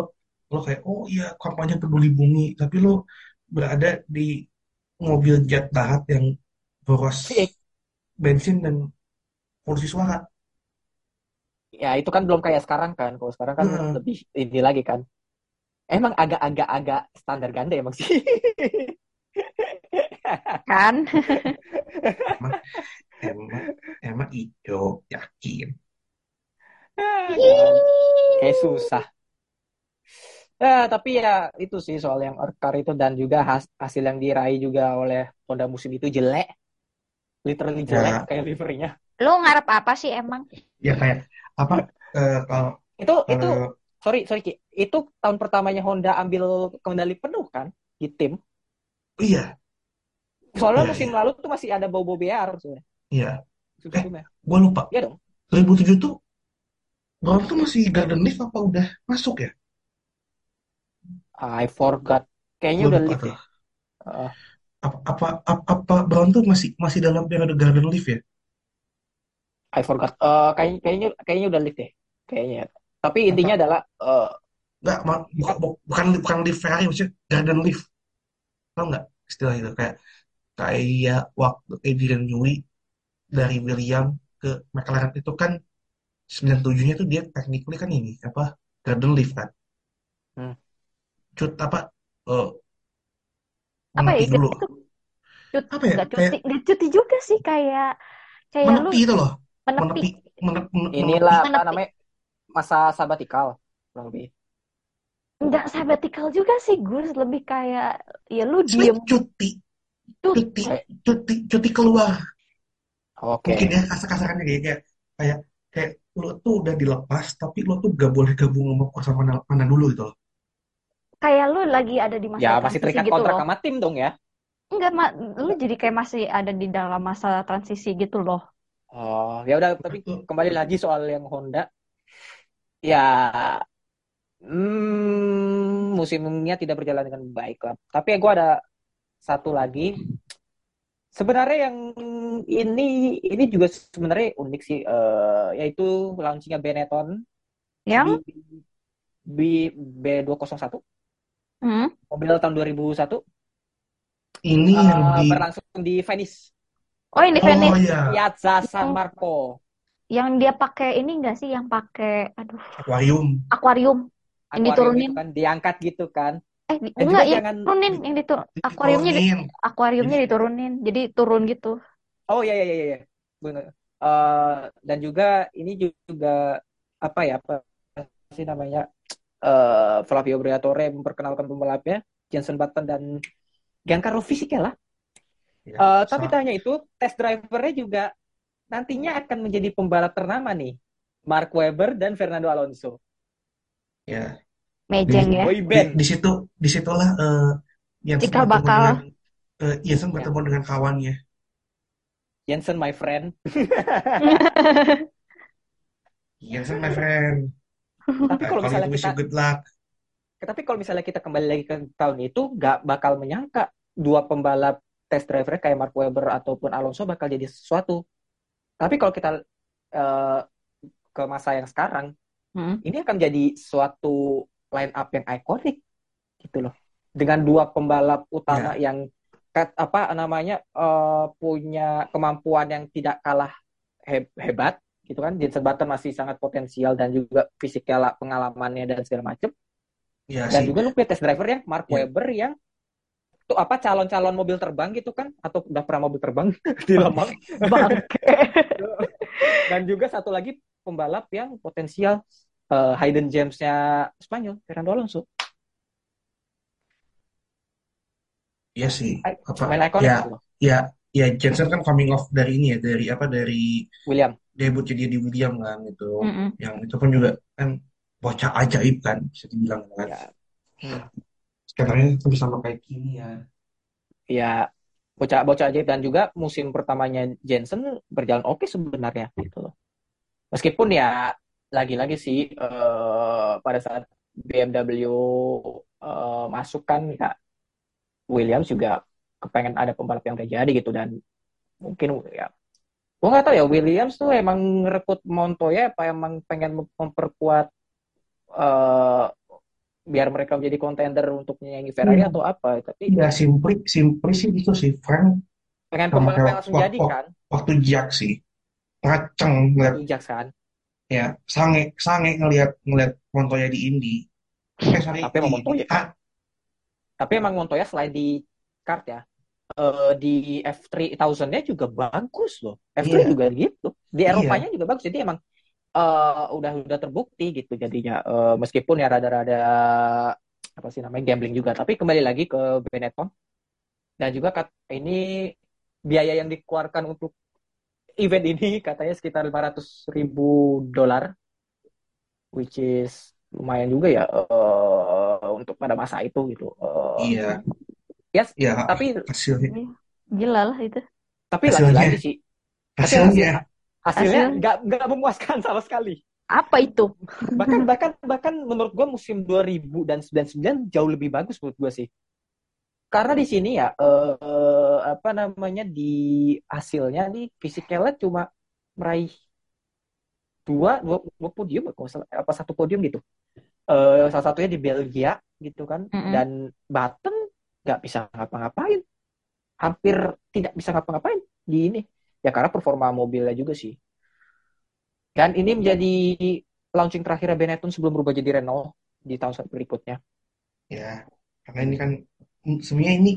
Speaker 2: lo kayak oh iya kampanye peduli bumi, tapi lo berada di mobil jet darat yang boros
Speaker 1: Iya.
Speaker 2: bensin dan polusi suara.
Speaker 1: Ya itu kan belum kayak sekarang kan kalau sekarang kan
Speaker 2: Hmm.
Speaker 1: lebih ini lagi kan emang agak-agak agak standar ganda emang sih
Speaker 3: Kan?
Speaker 2: Emang emang Ijo yakin.
Speaker 1: kayak susah Ya, tapi ya itu sih soal yang Orkar itu dan juga has- hasil yang diraih juga oleh Honda musim itu jelek. Literally jelek
Speaker 2: Ya.
Speaker 1: kayak liverynya.
Speaker 3: Lu ngarep apa sih emang?
Speaker 2: Ya kayak apa eh, kalau
Speaker 1: Itu itu
Speaker 2: kalau
Speaker 1: sorry sorry Ki. Itu tahun pertamanya Honda ambil kendali penuh kan di tim.
Speaker 2: iya
Speaker 1: Soalnya
Speaker 2: Iya,
Speaker 1: musim
Speaker 2: iya.
Speaker 1: lalu tuh masih ada bau-bau BR sebenarnya.
Speaker 2: iya
Speaker 1: Sebelumnya.
Speaker 2: gua lupa
Speaker 1: Iya dong.
Speaker 2: 2007 tuh Brown tuh masih Garden Leaf apa udah masuk ya?
Speaker 1: I forgot. Kayaknya
Speaker 2: Gua
Speaker 1: udah
Speaker 2: tuh.
Speaker 1: ya. Heeh.
Speaker 2: Apa, apa apa apa Brown tuh masih masih dalam periode Garden Leaf ya?
Speaker 1: I forgot. Eh, kayaknya kayaknya kayaknya udah live deh. Kayaknya. Tapi intinya adalah eh,
Speaker 2: Enggak, ma- bukan bukan bukan leaf Ferrari maksudnya Garden Leaf. Tahu nggak istilah itu kayak kayak waktu Adrian Newey dari William ke McLaren itu kan 97-nya tuh dia technically kan ini apa Garden Leaf kan.
Speaker 1: Hmm.
Speaker 2: Cut apa eh
Speaker 3: Apa ya,
Speaker 2: dulu.
Speaker 3: itu? Cut,
Speaker 2: Apa ya?
Speaker 3: nggak
Speaker 2: Kayak
Speaker 3: cuti, nggak cuti juga sih kayak kayak lu
Speaker 2: menepi itu loh.
Speaker 3: Menepi.
Speaker 2: Menepi mene- mene-
Speaker 1: inilah
Speaker 2: menepi.
Speaker 1: apa
Speaker 3: Menepi.
Speaker 1: namanya masa sabatikal kurang lebih.
Speaker 3: Nggak sabbatical juga sih, Gus. Lebih kayak ya lu diem
Speaker 2: cuti, cuti, cuti, cuti keluar.
Speaker 1: Oke.
Speaker 2: Mungkin ya kasar-kasarnya kayak kayak kayak kayak lo tuh udah dilepas tapi lo tuh gak boleh gabung sama kursa mana mana dulu gitu loh.
Speaker 3: Kayak lu lagi ada di masa
Speaker 1: Ya masih terikat
Speaker 3: gitu
Speaker 1: kontrak
Speaker 3: loh.
Speaker 1: sama tim dong ya.
Speaker 3: Enggak, Ma, lu jadi kayak masih ada di dalam masa transisi gitu loh.
Speaker 1: Oh, ya udah tapi kembali lagi soal yang Honda. Ya hmm, musimnya tidak berjalan dengan baik lah. Tapi gue ada satu lagi. Sebenarnya yang ini ini juga sebenarnya unik sih, eh, yaitu launchingnya Benetton
Speaker 3: Yang
Speaker 1: B, B201
Speaker 3: hmm,
Speaker 1: mobil tahun 2001
Speaker 2: ini yang
Speaker 1: eh,
Speaker 2: di
Speaker 1: berlangsung di Venice
Speaker 3: oh ini
Speaker 2: oh
Speaker 3: Venice.
Speaker 2: ya
Speaker 1: Piazza San Marco.
Speaker 3: yang dia pakai ini enggak sih? Yang pakai aduh.
Speaker 2: Akuarium.
Speaker 3: akuarium. Yang diturunin.
Speaker 1: itu kan diangkat gitu kan.
Speaker 3: Eh di-
Speaker 1: dan
Speaker 3: enggak yang
Speaker 1: jangan
Speaker 3: turunin yang ditur akuariumnya di-
Speaker 2: Diturunin.
Speaker 3: akuariumnya diturunin. Jadi turun gitu.
Speaker 1: Oh iya iya iya iya. Benar Eh, dan juga ini juga apa ya apa sih namanya eh Flavio Briatore memperkenalkan pembalapnya Jenson Button dan Giancarlo Fisichella
Speaker 2: Ya,
Speaker 1: Eh, tapi tanya itu test drivernya juga nantinya akan menjadi pembalap ternama nih Mark Webber dan Fernando Alonso
Speaker 2: ya.
Speaker 3: mejeng ya
Speaker 1: boy
Speaker 2: Di, di situ di situlah eh Jensen
Speaker 3: Cikal
Speaker 2: bertemu
Speaker 3: bakal.
Speaker 2: dengan eh, Jensen
Speaker 1: Ya.
Speaker 2: bertemu dengan kawannya.
Speaker 1: Jensen my friend
Speaker 2: Jensen my friend.
Speaker 1: tapi
Speaker 2: I
Speaker 1: kalau misalnya kita
Speaker 2: you good luck.
Speaker 1: tapi kalau misalnya kita kembali lagi ke tahun itu nggak bakal menyangka dua pembalap test driver kayak Mark Webber ataupun Alonso bakal jadi sesuatu tapi kalau kita eh, ke masa yang sekarang
Speaker 3: Hmm.
Speaker 1: ini akan jadi suatu line up yang ikonik gitu loh dengan dua pembalap utama yang kat- apa namanya eh, punya kemampuan yang tidak kalah he- hebat gitu kan Jensen Button masih sangat potensial dan juga fisiknya pengalamannya dan segala macam
Speaker 2: Ya
Speaker 1: dan
Speaker 2: sih.
Speaker 1: juga lu punya test driver yang Mark
Speaker 2: Ya.
Speaker 1: Webber yang tuh apa calon-calon mobil terbang gitu kan atau udah pernah mobil terbang di Lemang Dan juga satu lagi pembalap yang potensial eh, hidden gems-nya Spanyol, Fernando Alonso.
Speaker 2: Iya sih. Apa?
Speaker 1: Ikonik
Speaker 2: Ya,
Speaker 1: gitu loh.
Speaker 2: ya, ya Jensen kan coming off dari ini ya, dari apa? Dari
Speaker 1: William.
Speaker 2: debutnya dia di William kan itu.
Speaker 3: Mm-mm.
Speaker 2: Yang itu pun juga kan bocah ajaib kan bisa dibilang kan.
Speaker 1: Ya. Hmm.
Speaker 2: Sekarang itu bisa pakai Kimi ya.
Speaker 1: Ya, bocah-bocah ajaib dan juga musim pertamanya Jensen berjalan oke sebenarnya gitu loh. Meskipun ya lagi-lagi sih eh, pada saat BMW eh, masuk kan ya Williams juga kepengen ada pembalap yang udah jadi gitu dan mungkin ya gua nggak tahu ya Williams tuh emang ngerekrut Montoya apa emang pengen mem- memperkuat eh, biar mereka menjadi kontender untuk menyaingi Ferrari
Speaker 2: Hmm.
Speaker 1: atau apa tapi
Speaker 2: Iya, simply, simply sih gitu sih. Frank
Speaker 1: pengen pembalap yang langsung jadi kan
Speaker 2: waktu Jack sih. Ngaceng ngeliat
Speaker 1: bijak kan
Speaker 2: ya, sange sange ngeliat ngeliat Montoya di Indy. Eh, sorry,
Speaker 1: Tapi emang Montoya.
Speaker 2: ah,
Speaker 1: tapi emang Montoya selain di kart ya eh, di F3000-nya juga bagus loh F3
Speaker 2: Iya.
Speaker 1: juga gitu di
Speaker 2: Iya.
Speaker 1: Eropanya juga bagus jadi emang eh, udah udah terbukti gitu jadinya. Eh, meskipun ya rada-rada apa sih namanya gambling juga. Tapi kembali lagi ke Benetton. Dan juga kat, ini biaya yang dikeluarkan untuk event ini katanya sekitar 500 ribu dolar which is lumayan juga ya eh, untuk pada masa itu gitu. Eh,
Speaker 2: iya,
Speaker 1: yes
Speaker 2: iya,
Speaker 1: tapi
Speaker 2: hasilnya,
Speaker 3: Gila lah itu.
Speaker 1: tapi
Speaker 2: Hasilnya.
Speaker 1: lagi-lagi sih. Tapi
Speaker 2: hasilnya,
Speaker 1: hasilnya
Speaker 3: Hasil-
Speaker 1: nggak nggak memuaskan sama sekali.
Speaker 3: Apa itu?
Speaker 1: bahkan bahkan bahkan menurut gua musim 2000 dan 99 jauh lebih bagus menurut gua sih. Karena di sini ya eh, apa namanya di hasilnya nih Fisichella cuma meraih dua dua, dua podium nggak apa satu podium gitu. Eh, salah satunya di Belgia gitu kan.
Speaker 3: Mm-mm.
Speaker 1: dan Button nggak bisa ngapa-ngapain. Hampir tidak bisa ngapa-ngapain di ini ya karena performa mobilnya juga sih dan ini menjadi launching terakhirnya Benetton sebelum berubah jadi Renault di tahun berikutnya
Speaker 2: ya, karena ini kan sebenarnya ini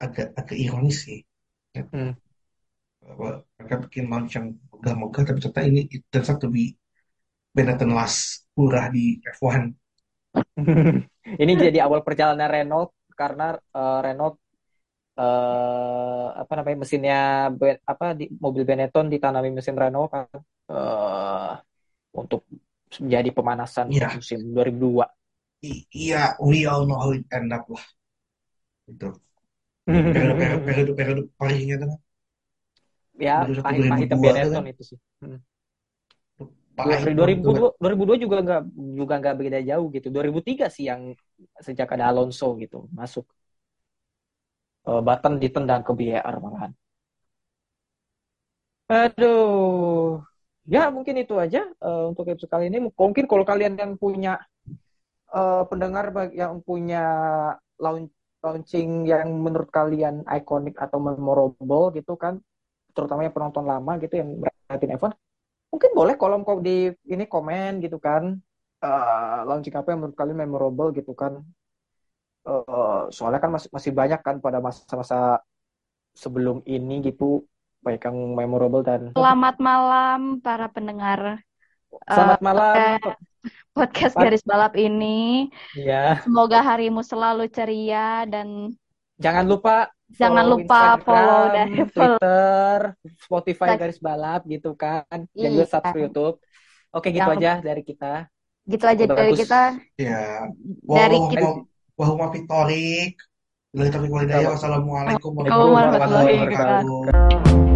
Speaker 2: agak agak ironis sih.
Speaker 1: Hmm.
Speaker 2: Bahwa mereka bikin launch yang megah-megah, tapi ternyata ini it turns out to be Benetton last hurrah di F1.
Speaker 1: ini jadi awal perjalanan Renault karena eh, Renault eh, apa namanya mesinnya apa di mobil Benetton ditanami mesin Renault kan eh, untuk menjadi pemanasan
Speaker 2: Iya.
Speaker 1: musim 2002
Speaker 2: I- iya, we all know how it end up lah. Gitu. Periode periode periode, kan.
Speaker 1: ya
Speaker 2: 2001,
Speaker 1: pahit-pahitnya
Speaker 2: 2002
Speaker 1: Benetton
Speaker 2: kan.
Speaker 1: itu sih Hmm.
Speaker 2: Pahit
Speaker 1: Dua-
Speaker 2: banget tuh,
Speaker 1: 2002 2002 juga nggak juga nggak beda jauh gitu 2003 sih yang sejak ada Alonso gitu masuk Eh, Button ditendang ke BR malahan aduh. Ya mungkin itu aja eh, untuk episode kali ini. Mungkin kalau kalian yang punya eh, pendengar yang punya launch launching yang menurut kalian ikonik atau memorable gitu kan terutama yang penonton lama gitu yang merhatiin F1 mungkin boleh kolom di ini komen gitu kan Eh, launching apa yang menurut kalian memorable gitu kan Eh, soalnya kan masih masih banyak kan pada masa-masa sebelum ini gitu baik yang memorable dan
Speaker 3: Selamat malam para pendengar
Speaker 1: selamat malam
Speaker 3: podcast. Garis Balap ini.
Speaker 1: ya
Speaker 3: Semoga harimu selalu ceria dan
Speaker 1: jangan lupa
Speaker 3: Jangan
Speaker 1: follow
Speaker 3: lupa
Speaker 1: Instagram,
Speaker 3: follow dari
Speaker 1: Twitter Spotify
Speaker 3: Like.
Speaker 1: garis balap gitu kan dan juga
Speaker 3: Iya.
Speaker 1: subscribe YouTube oke gitu
Speaker 3: Yang-
Speaker 1: aja dari kita
Speaker 3: gitu aja
Speaker 1: Udah
Speaker 3: dari
Speaker 1: bagus.
Speaker 3: kita.
Speaker 2: Ya.
Speaker 3: Dari
Speaker 2: Wahum
Speaker 3: kita-
Speaker 2: wahum Fitorik. Bila walhidayah. Wassalamualaikum warahmatullahi wabarakatuh.